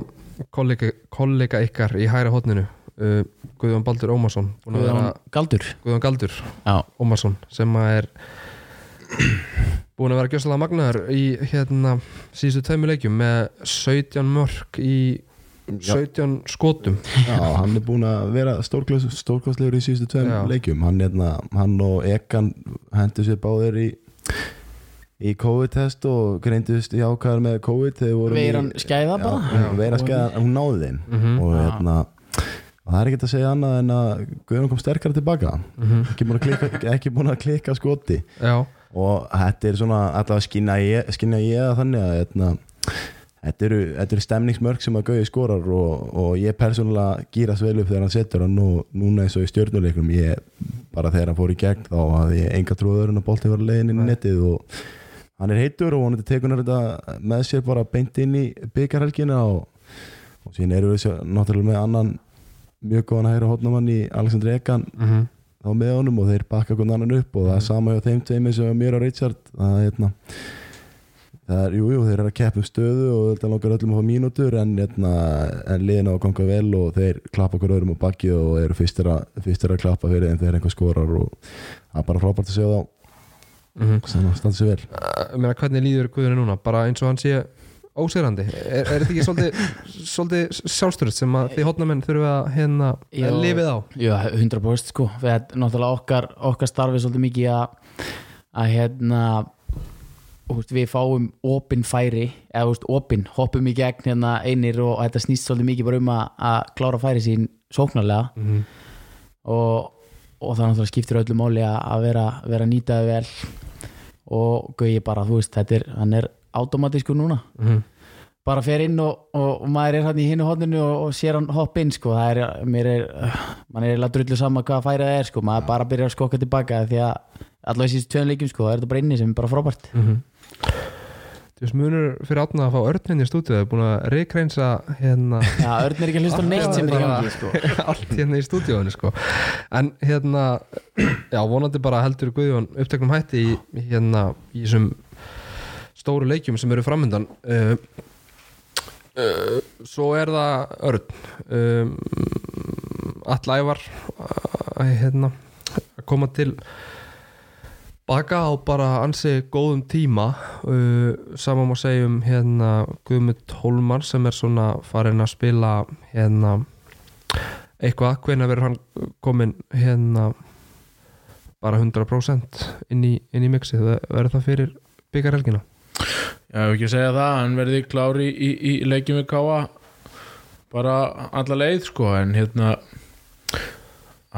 kollega, kollega ykkar í hæra hotninu uh, Guðjón Baldur Ómarsson búinn að vera, Guðjón Galdur. Guðjón Galdur Já, Ómarsson sem að er búin að vera gjössalega magnaður í hérna síðustu tveimur leikjum með 17 mörg í 17 skotum. Já, hann er búin að vera stórkvæslegur í síðustu tveim leikjum. Hann, hérna, hann og Ekan hendur sér báðir í í COVID-test og greindust í ákvæður með COVID þegar voru veiran skæða bara veiran skæða, hún náði þeim Mhm. og Já. hérna og það er ekki að segja annað en að Guðjón kom sterkara tilbaka Mhm. ekki búin að klikka, ekki búin að klikka skoti Já, og þetta er svona allavega skynja ég, skynja ég það þannig að hérna, þetta eru, þetta eru stemningsmörk sem að Gauði skorar og, og ég persónulega gýrast vel upp þegar hann setur hann og núna eins og í stjórnuleikum ég, bara þegar hann fór í gegn þá hafði ég enga trúður en að bolti var leiðin inn í netið og hann er heitur og tekur hann þetta með sér bara beint inn í byggarhelgina og, og síðan eru við svo, náttúrulega með annan mjög góðan hægra hotnamann í Alexander Ekan mhm. Þá með honum og þeir bakka hvernig annan upp og það er sama hjá þeim tveimur sem er mér og Richard. Það er hérna það er, jú, jú, þeir eru að keppa um stöðu og þetta langar öllum að fá mínútur en, hérna, en liðin á að ganga vel og þeir klappa okkur öðrum á bakki og eru fyrstir að, fyrstir að klappa fyrir þeim þegar einhver skorar og það er bara frábært að segja þá að vel Ég meina, hvernig líður Guðjón núna? Bara eins og hann sé ósýrandi Er, er þetta ekki svolítið, svolítið sjálfstyrst sem að þið hotnamenn þurfum að hérna Já. lifið á? Já, 100% sko við erum náttúrulega okkar, okkar starfið svolítið mikið að að hérna við fáum opin færi eða úst, opin, hoppum í gegn hérna einir og, og þetta snýst svolítið mikið bara um að, að klára færi sín sóknarlega Mhm. og, og það náttúrulega skiptir öllu máli að vera, vera nýtaði vel og gauði bara, þú veist, þetta er hann er automatískur núna Mhm. bara fer inn og, og, og maður er hann í hinnu hodninu og, og sér hann hopp inn sko. það er, mér er mann er eiginlega drullu sama hvað færið það er sko. maður bara byrjar að skokka tilbaka því að síðust tveim leikjum sko, það er þetta bara inni sem er bara frábært Mhm. Þú veist, munur fyrir átna að fá örninn í stúdíu Það er búin að reikreinsa hérna Já, Örn er ekki að hlusta á neitt sem er í gangi sko. allt hérna í stúdíóinu sko. en hérna já, vonandi bara heldur Guðjón uppteknum hætti í, hérna í þessum stóru leikjum sem eru framöndan uh, uh, svo er það Örn um, allævar að hérna að koma til baka á bara ansi góðum tíma uh, sama má segja um hérna Guðmund Hólmar sem er svona farin að spila hérna eitthvað, hvenær verður hann komin hérna bara 100% inn í, inn í mixið, verður það fyrir byggarhelgina Já, ef ekki að segja það, hann verði klári í, í, í leikjum við Káa bara alla leið sko, en hérna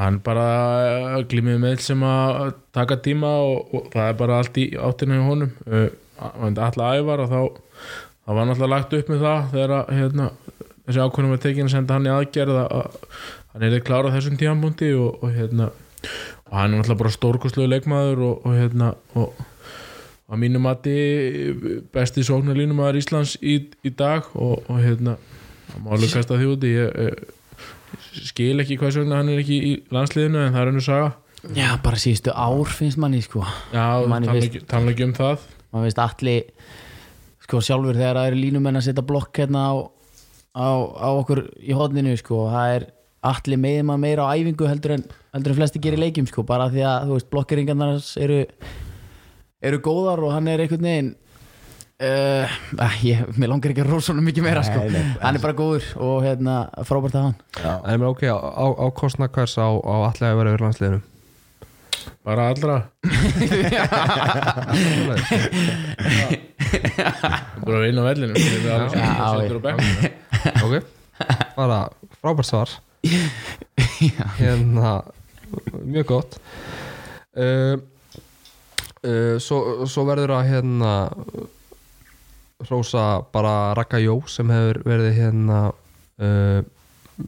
hann bara glýmið með sem að taka tíma og, og það er bara allt í áttinu hjá honum. Uh, alltaf ævar og þá það var náttúrulega lagt upp með það þegar að hérna, þessi ákvörnum var tekin að senda hann í aðgerð að, að hann er klárað þessum tíambúndi og, og hérna og hann er náttúrulega bara stórkostlegu leikmaður og, hérna og að mínum mati besti sóknarlínumæður Íslands í, í dag og, hérna alveg kasta því úti ég, ég skil ekki hvað vegna hann er ekki í landsliðinu en það er hennu saga Já, bara síðustu ár finnst manni sko. já, finnst- ekki, um það maður veist allir sko sjálfur þegar það eru línumenn að setja blokk hérna á, á, á okkur í hodninu sko, það er allir meðið maður meira á æfingu heldur en, heldur en flesti gerir leikjum sko, bara því að þú veist blokkeringarnar eru eru góðar og hann er einhvern veginn uh, ég, mér langar ekki að rósa honum mikið meira sko. Nei, nei. hann er bara góður og hérna, frábært að hann. En ég meina, ok, á, á, á kostna hvers á, á allega að vera yfir landsliðinu? Bara allra. Bara að vinna á vellinu. Ok, bara frábært svar. Hérna Mjög gott. Uh, uh, svo, svo verður að hérna Rósa bara Raka Jó sem hefur verið hérna uh,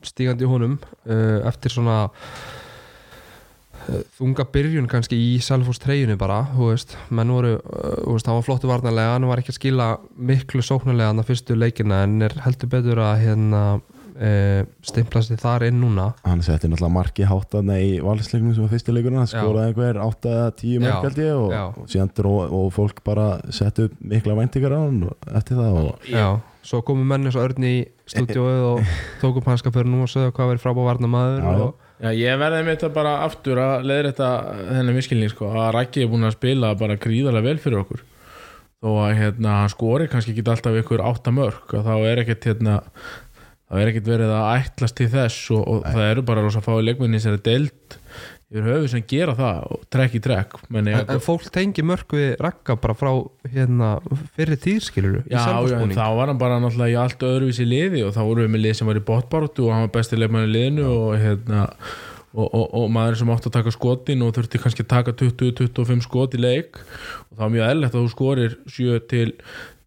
stígandi honum uh, eftir svona uh, þunga byrjun kannski í Selfoss treyjunni bara, þú veist. Menn voru, uh, þú veist, hann var flottu varnarlega hann var ekki að skila miklu sóknarlega hann að fyrstu leikina en er heldur betur að hérna uh, stimpla sig þar inn núna. Hann setti náttúrulega marki háttaðna í valsleiknum sem var fyrsti leikurinn hann skoraði einhver 8-10 Já, mörg held ég og, og síðan dró og fólk bara setti upp mikla væntingar á hann eftir það og Já, svo komu menn eins og Örn í stúdíóið og tók upp hanska fyrir nú og sögðu hvað verið frábá varnamaður Já, já. og, Já, ég verði með þetta bara aftur að leiða þetta þennan miskilning sko, að Raggi er búin að spila bara gríðarlega vel fyrir okkur. Þó að hérna, hann skori kannski ekki alltaf ykkur átta mörg að þá er ekkert hérna, þá er ekkert verið að ætlast til þess og, og það eru bara rosa fáið leikmenni sem er deild yfir höfu sem gera það og trekk í trekk en, en fólk tengi mörg við Raka bara frá hérna fyrir tíðskiluru Já, já, en þá var hann bara náttúrulega í allt öðruvísi liði og þá vorum við með lið sem var í botbaróttu og hann var besti leikmann í liðinu og, hérna, og, og, og maður sem átti að taka skotin og þurfti kannski að taka 20-25 skot í leik. Og það var mjög eðlert að þú skorir 7 til,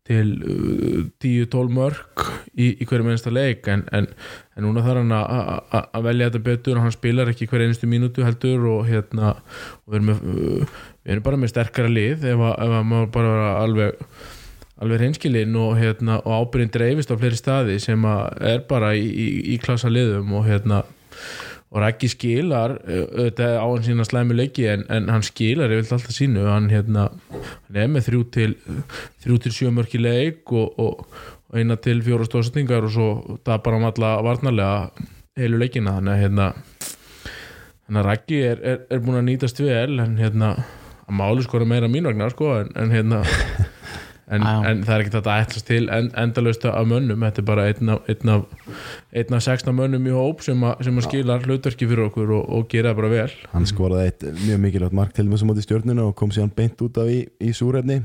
til uh, 10-12 mörg í, í hverju minnsta leik en, en, en núna þarf hann að- velja þetta betur og hann spilar ekki hver einustu mínútu heldur og hérna og við erum, með, uh, við erum bara með sterkara lið ef að, maður bara vera alveg alveg reynskilinn og, hérna, og ábyrðin dreifist á fleiri staði sem er bara í, í, í klassa liðum og hérna og Raggi skilar eh, auðvitað á hann sína slæmi leiki en, en hann skilar yfir alltaf sínu. Hann, hérna, hann er með þrjú til þrjú til sjö mörki leik og, og, og eina til fjóra stóðsetningar og svo bara um alla varnarlega heilu leikina. Þannig að hérna Raggi er, er, er búin að nýtast vel en hérna að máli skora meira mín vegna sko en, en hérna en, en það er ekki þetta að ætlast til en, endalaust af mönnum, þetta er bara einn af, einn af, einn af sexna mönnum í hóp sem, a, sem að skila hlutverki fyrir okkur og, og gera það bara vel. Hann skoraði eitt mjög mikilvægt mark til með sem átti stjórnuna og kom síðan beint út af í, í súrefni.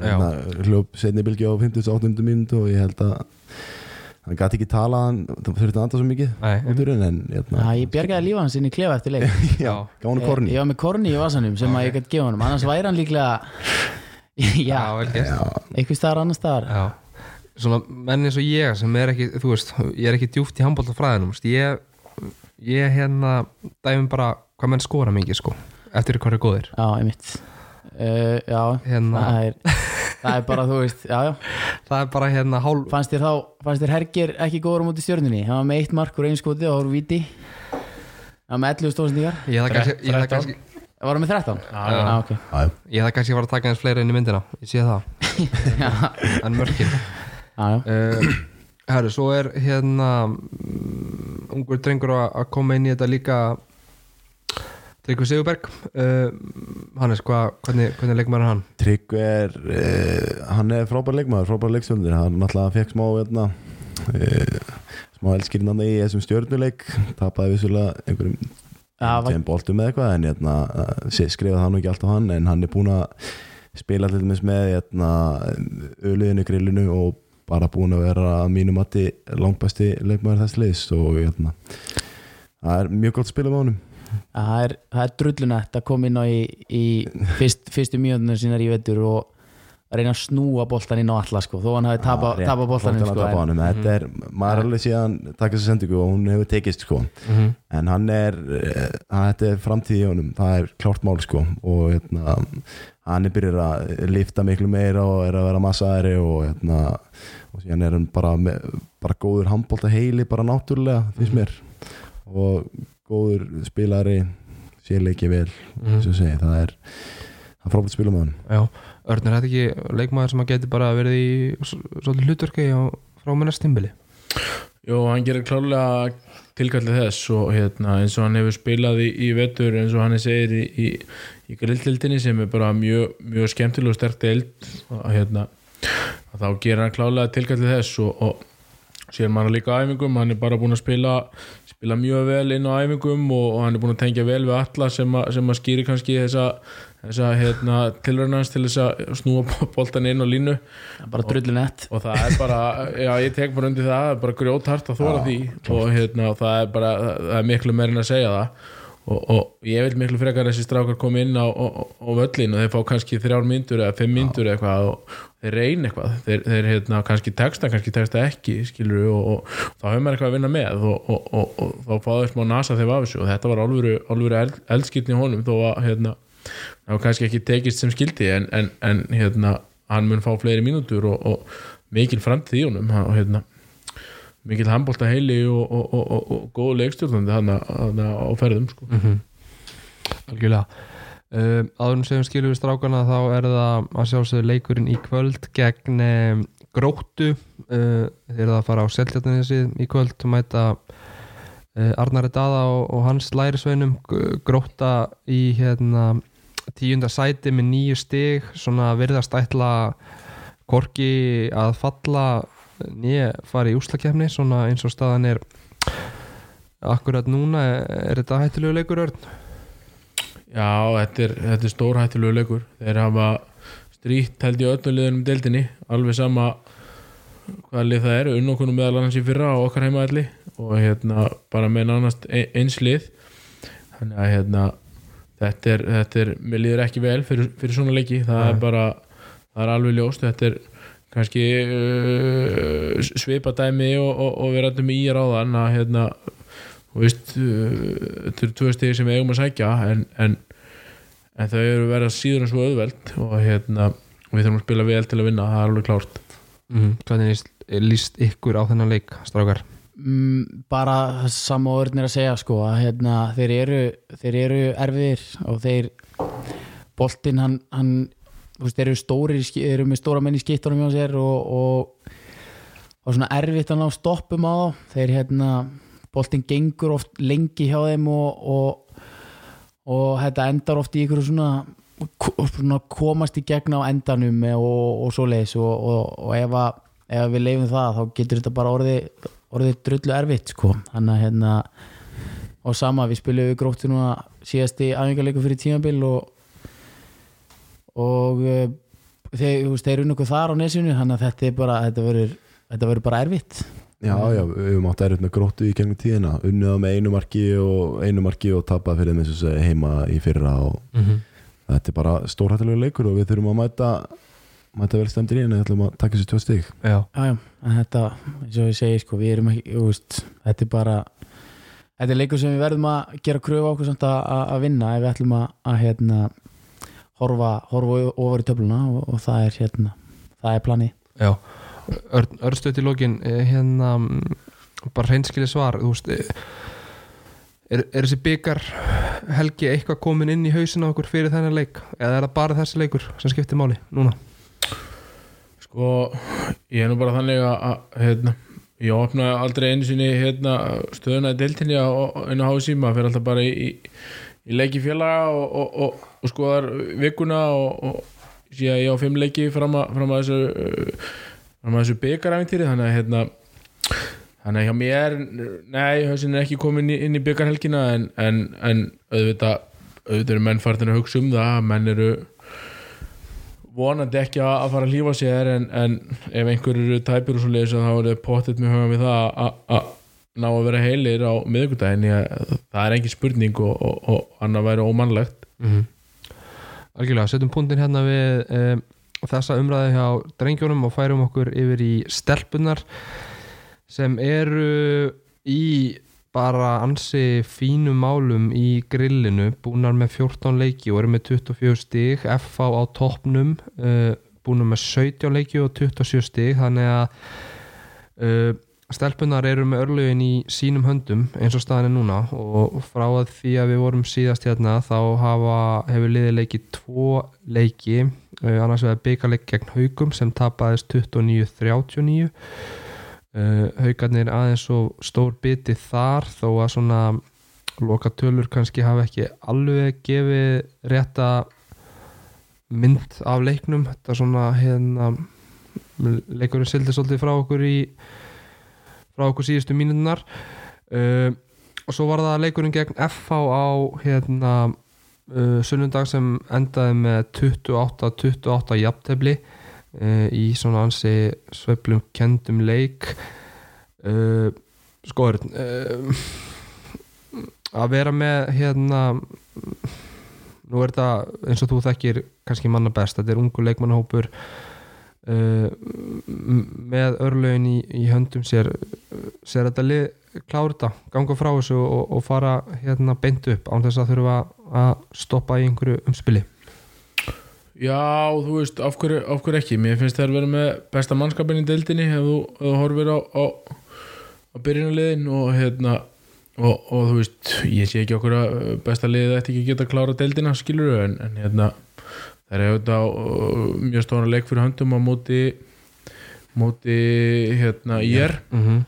Já. hljóp setni bylgi á 58. mínútu og ég held að hann gæti ekki tala hann þurfti að anda svo mikið Nei, úturinn en Já, hérna, ég bjargaði lífa hans inn í klefa eftir leik. Já, gaf hann korni Ég var með korni í vasanum sem að ég gæti gefa honum. Annars væri hann líklega já, einhver staðar annar staðar. Já, svona menn eins og ég sem er ekki, þú veist, ég er ekki djúpt í handbóltafræðinum, ég ég hérna dæfum bara hvað menn skora mikið sko, eftir hvað er góðir. Já, einmitt. Uh, Já, Hérna. það, er, það er bara, þú veist Já, já, það er bara hérna hálf fannst þér þá Fannst þér Herger ekki góður á móti stjörnunni? Hann var með eitt mark úr einu skoti og það voru víti Það var með 11 stóðsendingar. Ég það kannski, ég það 13. kannski Það var með 13 Já, já, ok. Já, já. ég það kannski var að taka eins fleira inn í myndina. Ég sé það, Já, en mörkin. Já, já. Uh, herru, svo er hérna um, ungur drengur að að koma inn í þetta líka Tryggvi Sigurberg. Uh, Hannes, hva, hvernig, hvernig leikmar er hann? Tryggvi er uh, hann er frábær leikmaður, frábær leikstjórnir hann náttúrulega fekk smá hérna, uh, smá elskirinn í þessum stjórnuleik tapaði vissulega einhverjum Tveim boltum eða eitthvað en hérna, uh, skrifaði hann nú ekki alltaf hann en hann er búin að spila til dæmis með hérna, öliðinu grillinu og bara búin að vera að mínum mati langbæsti leikmaður þess liðs og hérna, það er mjög gott spila með honum. Það er, það er drullunett að koma inn á í, í fyrst, fyrstu mjöndunum sínar í vetur og reyna að snúa boltan inn á alla sko, þó hann hafi tapa, Já, rétt. tapa að sko, en. Þetta er, maður er alveg síðan taka þessu sendingu og hún hefur tekist sko. en hann er eh, þetta er framtíð í honum, það er klárt mál sko og hérna, hann er byrjur að lifta miklu meira og er að vera massaðari og hérna og síðan er hann bara, með, bara góður handbólta heili bara náttúrulega finnst mér og góður spilari sérleiki vel mm. segi, það er það er frábært spila með hann Já, Örn er þetta ekki leikmaður sem að geti bara verið í svolítið hlutverki á, frá með næst tímbili Jó, hann gerir klálega tilkallið þess og hérna, eins og hann hefur spilað í, í vetur eins og hann er segir í, í, í grilltildinni sem er bara mjög, mjög skemmtileg og sterk deild og hérna, þá gerir hann klálega tilkallið þess og, og sér maður líka æfingum hann er bara búin að spila spila mjög vel inn á æfingum og, og hann er búin að tengja vel við alla sem, a, sem að skýri kannski þessa, þessa hérna, tilraunans til þess að snúa boltan inn á línu. Bara drullu nett. Og það er bara, já ég tek bara undir það bara grjóthart að þóra því. og hérna, og það er bara, það er miklu meirinn að segja það og, og ég vil miklu frekar að þessi strákar koma inn á, á, á völlin og þeir fá kannski þrjár myndur eða fimm myndur eða eitthvað og þeir reyna eitthvað, þeir, þeir hérna, kannski texta, kannski texta ekki skilur og, og, þá hefur maður eitthvað að vinna með og, og þá fáður smá nasa þegar af þessu. Og þetta var alvöru, alvöru eld, eldskilni honum þó að hérna, kannski ekki tekist sem skildi en, en, en hérna, hann mun fá fleiri mínútur og mikil framtíð í honum og hérna mikil handbólta heili og, og, og, og góð leikstjórnandi hann á ferðum sko. mm -hmm. algjörlega um, áðurum sem skilur við strákana þá er það að sjálfsögðu leikurinn í kvöld gegn um, gróttu uh, þeir eru að fara á seltjarninsið í kvöld og mæta uh, Arnari Dada og hans lærisveinum grótta í hérna tíunda sæti með nýju stig svona virðast ætla korki að falla nýja fara í úslakefni svona eins og staðan er akkurat núna er þetta hættilegu leikur örn? Já, þetta er, þetta er stór hættilegu leikur. Þeir hafa stríkt held í öllu liðunum deildinni, alveg sama hvaða lið það er. Unn okkur meðal annars í fyrra á okkar heimaðalli og hérna bara með nánast eins lið. Þannig að hérna þetta er, þetta er mér líður ekki vel fyrir, fyrir svona leiki, það Nei. er bara það er alveg ljóst, þetta er kannski uh, svipa dæmi og, og, og við rættum í ráðan að hérna þú veist, uh, þetta eru tvö stegi sem við eigum að sækja en, en, en þau eru verið síður en svo auðveld og hérna við þurfum að spila vel til að vinna, það er alveg klárt Mm, hvernig líst, líst ykkur á þennan leik strákar? mm, bara sama og örnir að segja sko að hérna, þeir eru þeir eru erfiðir og þeir boltinn hann, hann veist, eru stóri eru með stóra menn í skiptunum hjá sér og, og, og svona erfitt að ná stoppum á þá. Þeir hérna, boltinn gengur oft lengi hjá þeim og, og, þetta endar oft í ykkur svona, komast í gegn á endanum og, og svoleiðis og, og, og ef, að, ef við leifum það þá getur þetta bara orðið orðið drullu erfitt sko. Þannig að hérna og sama við spilum við gróttu núna síðast í æfingarleiku fyrir tímabil og og uh, þeir, þú veist, þeir eru nokkuð þar á nesinu þannig að þetta er bara þetta verður, þetta verður bara erfitt. Já, já, við höfum átt erfitt með gróttu í gegnum tíðina. Unnið á með einu marki og einu marki og tapað fyrir þeim eins og heima í fyrra og Mm -hmm. þetta er bara stórhættilega leikur og við þurfum að mæta mæta vel stemdir í henni, við ætlum að taka sér tvö stig. Já, já, já, en þetta, eins og ég segi sko, við erum ekki, þú veist, þetta er bara þetta er leikur sem við verðum að gera kröfu á okkur samt að, að að vinna ef við ætlum að, að hérna horfa, horfa ofar í töfluna og, og það er hérna, það er plani já. Örn, Örnstöð í lokin eh, hérna bara hreinskili svar þú veist eh, er, er þessi byggar helgi eitthvað komin inn í hausin á okkur fyrir þennan leik? Eða er það bara þessi leikur sem skiptir máli núna? Sko, ég er nú bara þannig að, hérna, ég opna aldrei einu sinni hérna, stöðuna í deiltinni á á- einu hási, maður fyrir alltaf bara í, í, í leiki félaga og, og, og, og skoðar vikuna og, að ég á fimm leiki fram að, fram að þessu uh, fram að þessu byggaræfintýri þannig að hérna þannig að hjá mér, nei, hausin er ekki komin inn í, byggarhelgina en, en, en auðvitað auðvitað eru menn farin að hugsa um það menn eru vonandi ekki að fara að lífa sér en, en ef einhver eru tæpir og svo leiðis þá er það pottet með höfum við það að- að ná að vera heilir á miðvikudaginn ég- það er engin spurning og, og, og annað væri ómannlegt. Mm Algjörlega, setjum punktin hérna við um, þessa umræði hjá drengjónum og færum okkur yfir í stelpunar sem eru í bara ansi fínum málum í grillinu, búnar með 14 leiki og eru með 24 stig FH á toppnum uh, búnar með 17 leiki og 27 stig þannig að uh, stelpunar eru með örlögin í sínum höndum eins og staðan er núna og frá að því að við vorum síðast hérna þá hafa, hefur liðið leikið tvo leiki. Uh, annars vegar byggarleik gegn haugum sem tapaðist 29-39 uh, haugarnir aðeins og stór biti þar þó að svona loka tölur kannski hafa ekki alveg gefið rétta mynd af leiknum. Þetta svona hérna leikurinn sildi svolítið frá okkur í frá okkur síðustu mínunar uh, og svo var það leikurinn gegn FH á hérna uh, sunnundag sem endaði með 28-28 jafntefli uh, í svona ansi sveiflum kendum leik. Uh, sko uh, að vera með hérna nú er þetta eins og þú þekkir kannski manna best, þetta er ungu leikmannahópur með örlögin í, í höndum sér sér þetta lið klára þetta, ganga frá þessu og, og fara hérna beint upp án þess að þurfa að stoppa í einhverju umspili? Já, þú veist, af hverju, af hverju ekki? Mér finnst það að vera með besta mannskapin í deildinni ef þú, þú horfir á, á, á byrjunarliðin og hérna og, og þú veist, ég sé ekki okkur að besta liðið ætti ekki að geta klára deildina skilur en, en hérna það er auðvitað uh, mjög stóna leik fyrir höndum á móti móti hérna IR mm -hmm.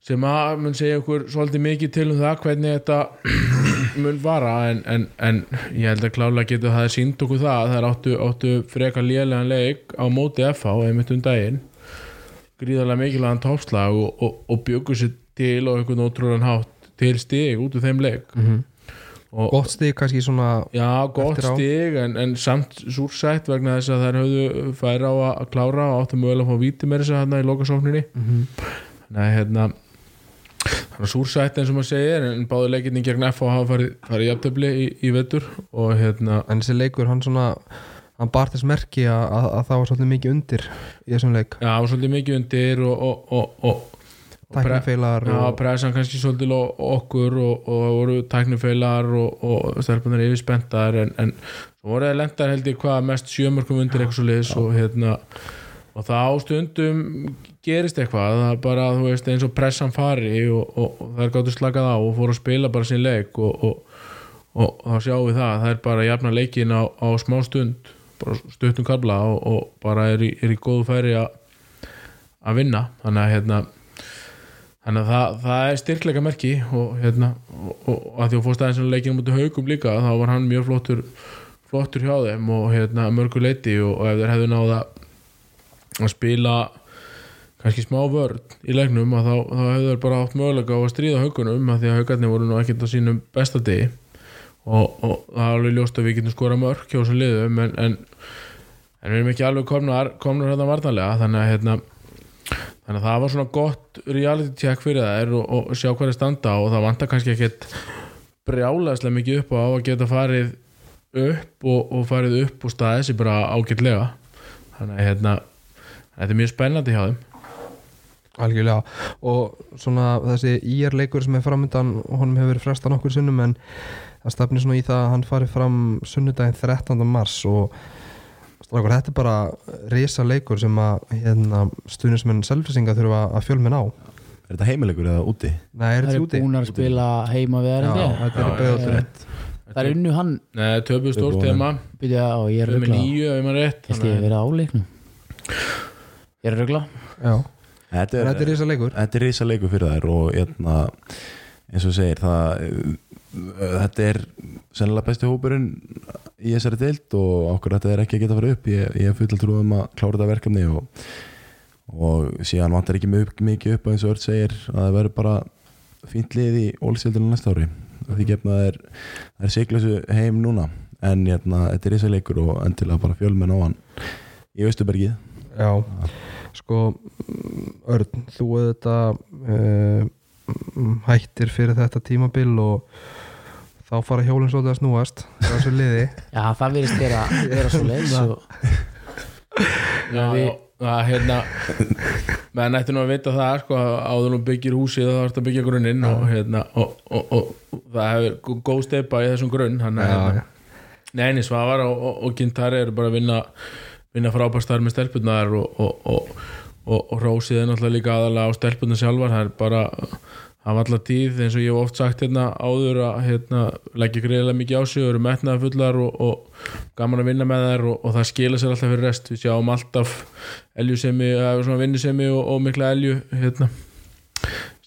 sem að mun segja okkur svolítið mikið til um það hvernig þetta mun vara en, en, en ég held að klálega getur það sínt okkur það að það áttu, áttu frekar lélegan leik á móti FH einmitt um daginn. Gríðarlega mikilvægan toppslag og, og, og bjögur sér til og einhvern ótrúlan hátt til stig út úr þeim leik og, gott stig kannski svona Já, gott stig en, en samt súrsætt vegna þess að þær höfðu færa á að klára og áttu mögulega að fá víti með þess að hérna í lokasókninni. Mm Nei, hérna súrsætt eins og maður segir en báðu leikinni gegn FH hafa farið, farið jafntöfli í, í vetur og hérna en þessi leikur hann svona hann bar þess merki að, að, að það var svolítið mikið undir í þessum leik. Já, það var svolítið mikið undir og, og, og, og, og tæknifeilar Já, og pressan kannski svolítið okkur og, og það voru tæknifeilar og, og stelpunar yfirspenntar en, en voru það lendar held ég hvað mest sjömörkum undir eitthvað svo liðs og hérna og það á stundum gerist eitthvað það er bara þú veist eins og pressan fari og, og, og það er gáttu slakað á og fóru að spila bara sín leik og, og, og þá sjáum við það það er bara jafna leikin á, á smá stund bara stuttum kabla og, og bara er í, er í góðu færi að að vinna. Þannig að hérna þannig að það, það er styrkleika merki og hérna og, og, að því að fórst aðeins að leikinu mútið haugum líka þá var hann mjög flottur flottur hjá þeim og hérna mörgu leiti og, og ef þeir hefðu náða að spila kannski smá vörn í leiknum þá, þá hefðu þeir bara átt möguleika á að stríða haugunum að því að haugarnir voru nú ekkert á sínum besta degi. Og, og það er alveg ljóst að við getum skora mörg hjá þessum liðum en, en, en við erum ekki alveg komnar, komnar hérna vartanlega þannig að hérna þannig að það var svona gott reality check fyrir þær og, og sjá hverju standa og það vantar kannski ekkert brjálæðslega mikið upp á að geta farið upp og, og farið upp og staðið sér bara ágætlega þannig að hérna þetta er mjög spennandi hjá þeim algjörlega og svona þessi íjar leikur sem er framöndan honum hefur verið fresta nokkur sunnum en það stefnir svona í það að hann fari fram sunnudaginn 13. mars og strákur, þetta er bara risa leikur sem að hérna, stuðnismenn selfisinga þurfa að fjölmenn á. Er þetta heimilegur eða úti? Nei, er Það þetta úti? búin að spila heima við RND þetta er Já, beðið Það er unnu hann. Nei, töpuð stórt Þeir tema Byrja á, ég er Töpuð með nýju ef maður rétt Ég stið verið á leiknum? Ég er ruggla Já, Þetta þetta er, er risa leikur þetta er risa leikur fyrir þær og hérna, eins og segir það, þetta er sennilega besti hópurinn í þessari deild og okkur þetta er ekki að geta að fara upp. Ég, ég er full að trúum að klára þetta verkefni og, og síðan vantar ekki mjög mikið upp eins og Örd segir að það verður bara fínt lið í ólsildinu næsta ári. Og því gefna það er, er siglusu heim núna en hérna, þetta er risa leikur og endilega bara fjölmenn á hann í Östubergið Já, sko Örn, þú auðvitað uh, hættir fyrir þetta tímabil og þá fara hjólinn svolítið að snúast það er svo liði. Já, það virðist vera, vera svo og Já, við- hérna menn ætti nú að vita það sko, áður nú byggir húsið þá þarf að byggja grunninn og, hérna, og, og, og, það hefur góð steipa í þessum grunn að Já, hérna, neini Svavar og, og, og Gintari eru bara að vinna vinna frábærstar með stelpunar og, og, og, og, og rósið er náttúrulega líka aðalega á stelpunar sjálfar það er bara það var alltaf tíð eins og ég hef oft sagt hérna áður að hérna, leggja greiðlega mikið á sig og eru metnaða fullar og, og gaman að vinna með þær og, og það skila sér alltaf fyrir rest. Við sjáum alltaf svona vinnusemi og, og mikla elju hérna,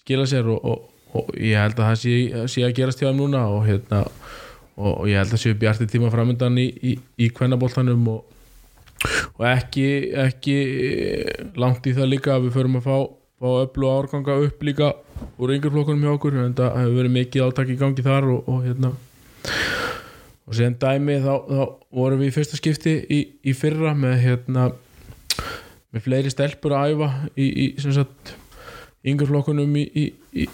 skila sér og, og, og ég held að það sé, sé að gerast hjá þeim núna og hérna og, og ég held að séu bjarti tíma framöndan í, í, í kvennaboltanum og, og ekki, ekki langt í það líka að við förum að fá, fá öllu árganga upp líka úr yngreflokkunum hjá okkur en það hefur verið mikið átak í gangi þar og, og hérna. Og síðan dæmi þá, þá vorum við í fyrsta skipti í, í fyrra með hérna með fleiri stelpur að æfa í, í sem sagt yngreflokkunum í, í, í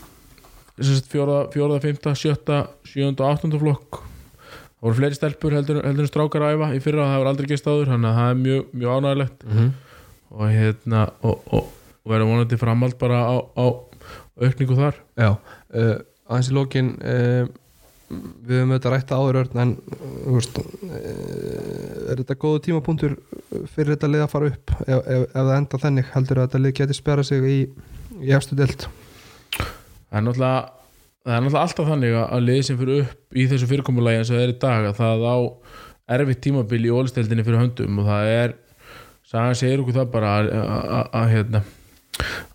sem sagt fjóra, fjóra, fymta, sjötta sjönda og áttunda flokk. Það voru fleiri stelpur heldur, heldur en strákar að æfa í fyrra það hefur aldrei gist áður þannig að það er mjög, mjög ánægilegt mm -hmm. og hérna og, og, og verður vonandi framhald bara á, á aukningu þar. Já, uh, aðeins í lokin uh, við höfum auðvitað rætt það áður Örn, en veist, uh, er þetta góðu tímapunktur fyrir þetta lið að fara upp? Ef, ef, ef það enda þannig heldur að þetta lið geti spjara sig í, í efstu delt það er náttúrulega það er náttúrulega alltaf þannig að að liðið sem fyrir upp í þessu fyrirkomulagi eins og það er í dag að það á erfitt tímabil í ólisteldinni fyrir höndum og það er sagan segir okkur það bara að, að, að, að hérna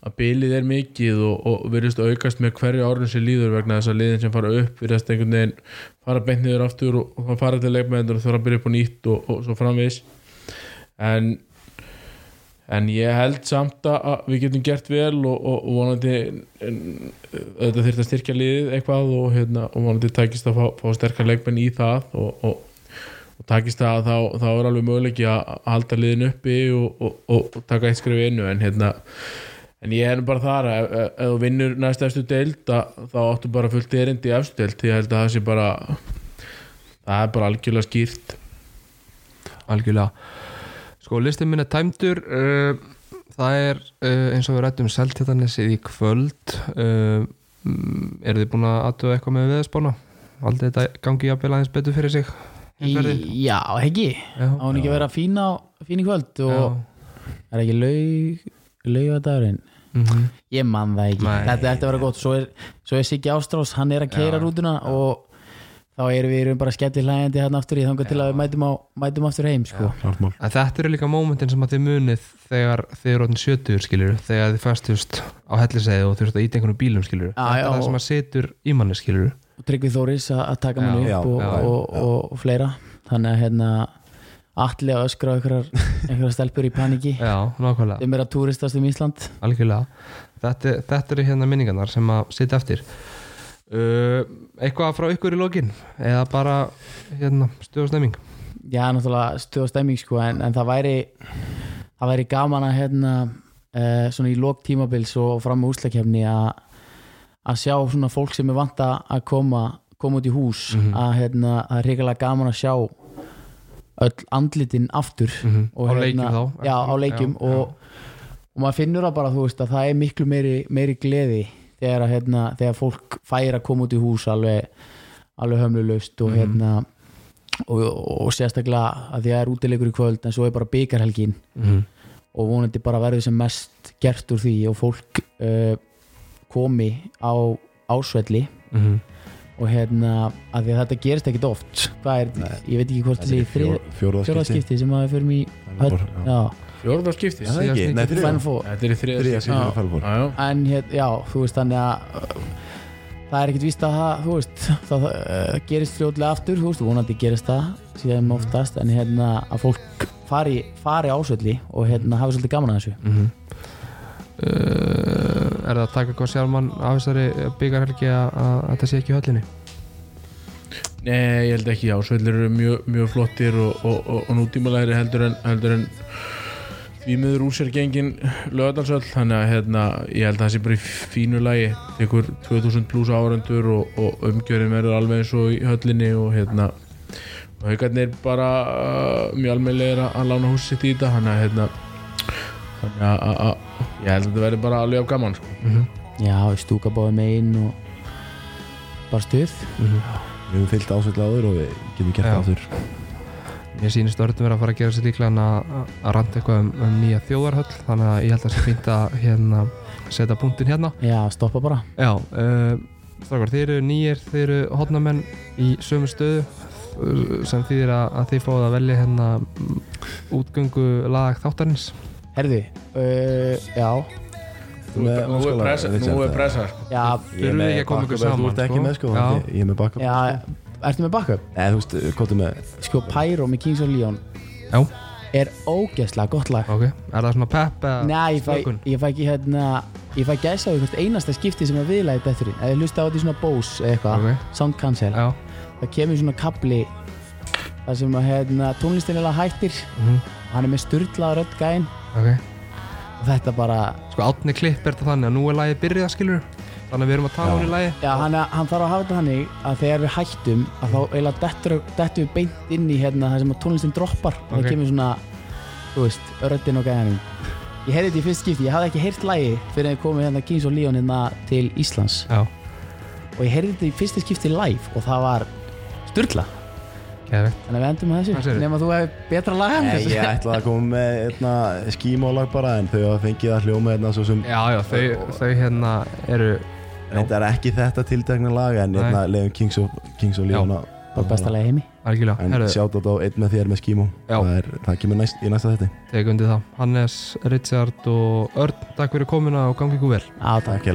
að bilið er mikið og, og virðist aukast með hverju árun sem líður vegna þess að liðin sem fara upp virðast einhvern veginn fara beint niður aftur og, og fara til leikmæður og þurfa að byrja upp á nýtt og, og svo framvegis. En en ég held samt að við getum gert vel og, og, og vonandi þetta þurft að styrkja liðið eitthvað og, hérna, og vonandi takist að fá, fá sterkar leikmenn í það og, og takist það þá, þá er alveg möguleiki að halda liðin uppi og taka eitt skrif innu en hérna en ég er bara þar að ef, þú vinnur næst eftir deild að, þá áttu bara fullt erindi í eftir deild ég held að það sé bara það er bara algjörlega skýrt. Algjörlega. Sko listin minn er tæmdur uh, það er uh, eins og við rættum seltjartanessið í kvöld. Uh, mm, eru þið búin að aðtöða eitthvað með viðspána aldrei þetta gangi jafnvel aðeins betur fyrir sig? Í, já, ekki. Já. á hún ekki að vera fín, á, fín í kvöld og er ekki laug laugadagurinn Mhm. ég man það ekki, Nei. þetta ætti að vera gott. Svo er, svo er Siggi Ástrás, hann er að keira rútuna og þá erum við erum bara skemmt í hlægjandi hérna aftur í þangar til að við mætum, á, mætum aftur heim sko. En þetta eru líka mómentin sem að þið munið þegar þið eru orðin 70 skilur þegar þið fæstust á helliseiði og þurft að íta einhvern bílum skilur Já, þetta er það sem að situr í manni skilur og Tryggvi Þóris að, taka Já, mann upp já, og, já, og, já. og, og, fleira. Þannig að hérna allir að öskra einhverjar, stelpur í paniki. Já, nákvæmlega, þeim er að túristast um Ísland. Algjörlega. Þetta, þetta eru hérna minningarnar sem að sitja eftir. Uh, Eitthvað frá ykkur í lokin? Eða bara hérna stöðustemming já, náttúrulega stuð og stemming sko, en, en það væri það væri gaman að hérna uh, svona í lok tímabils og fram með úslakefni að að sjá svona fólk sem er vant að að koma koma út í hús Mhm. að hérna, það er reyngilega gaman að sjá öll andlitin aftur Mhm. og Á hérna- leikjum þá já, á leikjum Já, og, og maður finnur það bara veist að það er miklu meiri, meiri gleði þegar, að, hérna, þegar fólk fær að koma út í hús alveg, alveg hömlulust og Mhm. hérna og, og sérstaklega að því að það er útilegur í kvöld en svo er bara byggarhelgin Mhm. og vonandi bara verður sem mest gert úr því og fólk uh, komi á ásvelli Mhm. Og hérna að því að þetta gerist ekkit oft hvað er, Nei. ég veit ekki hvort Þetta er þessi fjór- fjórða fjóra skipti. skipti sem að við förum í höll, Já. já, Fjórða skipti Já, það er ekki, nei, Síðast þriðja. Final Four. Þetta er í þriða Þriðja skipti skipti Já. fyrir Falfór. Já, já. en hér, já, þú veist þannig að uh, það er ekkit víst að það, þú veist það uh, gerist fljótlega aftur, þú veist, vonandi gerist það síðan oftast, en hérna að fólk fari, fari ásvelli og hérna hafi svolítið gaman að þessu Mhm. uh, Er það að taka eitthvað sjálfmann af þessari byggarhelgi að, þetta sé ekki höllinni? Nei, ég held ekki, já, svellir eru mjög, mjög flottir og, og, og, og nútímalegri heldur en, heldur en því miður úr sér gengin lögadalsöll, þannig að hérna, ég held að það sé bara í fínu lagi. Tekur 2000 pluss árandur og, og umgjörðin verður alveg eins og í höllinni og hérna og haugarnir bara uh, mjög almennlegir að lána húsið sitt í þetta. Þannig að hérna ég held að þetta verður bara alveg af gaman sko. Mhm. já, við stúka báðum megin og bara stuð Mhm. Við höfum fyllt ásvölda áður og við getum gert það aftur Ég sýnist örnum vera að fara að gera sér líklega en að, að randa eitthvað um, um nýja þjóðarhöll þannig að ég held að það sé fínt að hérna, setja punktin hérna já, stoppa bara Já, uh, strákar, þið eru nýjir, þið eru hotnamenn í sömu stöðu sem þýðir að, að þið fáið að velja hérna mm, útgöngu lag þáttarins herðu, uh, já Þú með Nú er pressa, Richard, nú er pressa sko. já, Ég er Þurfum við ekki að koma ykkur saman, Þú ert ekki sko? með sko, Já. ég er með backup já ertu með backup? Nei, þú veist, hvað er með sko Pyro með Kings of Leon Já. er ógeðslega gott lag ok, er það svona pepp eða Nei, ég fæ, ég fæ ekki hérna Ég fæ gæsa á einhvert einasta skipti sem að viðlæði betri Ef ég hlusta á þetta í svona Bose eða eitthvað Ok. Sound cancel já, Það kemur svona kapli Það sem að hérna, tónlistin er hættir mhm, Hann er með sturla rödd gæn ok. Og þetta bara sko átni klipp er þetta þannig að nú er lagið byrjað skilur þannig að við erum að tala Já. hún í lagi Já, hann, hann þarf að hafa þetta þannig að þegar við hættum að þá eiginlega dettur, við beint inn í hérna það sem að tónlistin droppar. Og Ok. það kemur svona, þú veist, röddin og gæðanum. Ég heyrði þetta í fyrst skipti, ég hafði ekki heyrt lægi fyrir að ég komið hérna Kings og Leon hérna til Íslands. Já, og ég heyrði þetta í fyrsta skipti live og það var sturla geðvegt Þannig að við endum með Hvað þessu segirðu? nema þú hefur betra lag en þessu. ég ætlaði að koma með einna skímólag bara en þau hafa fengið að hljóma einna svo sem já, já, þau, þau hérna eru Þetta er ekki þetta tiltekna lag en einna leiðum Kings og, Kings og Leona Bara besta lagi í heimi. Algjörlega, En herru, sjátt á einn með þér með skímó. Já. það, er, það kemur næst, í næsta þetta tegum undir það Hannes, Richard og Örn, takk fyrir komuna og gangi ykkur vel. Á, takk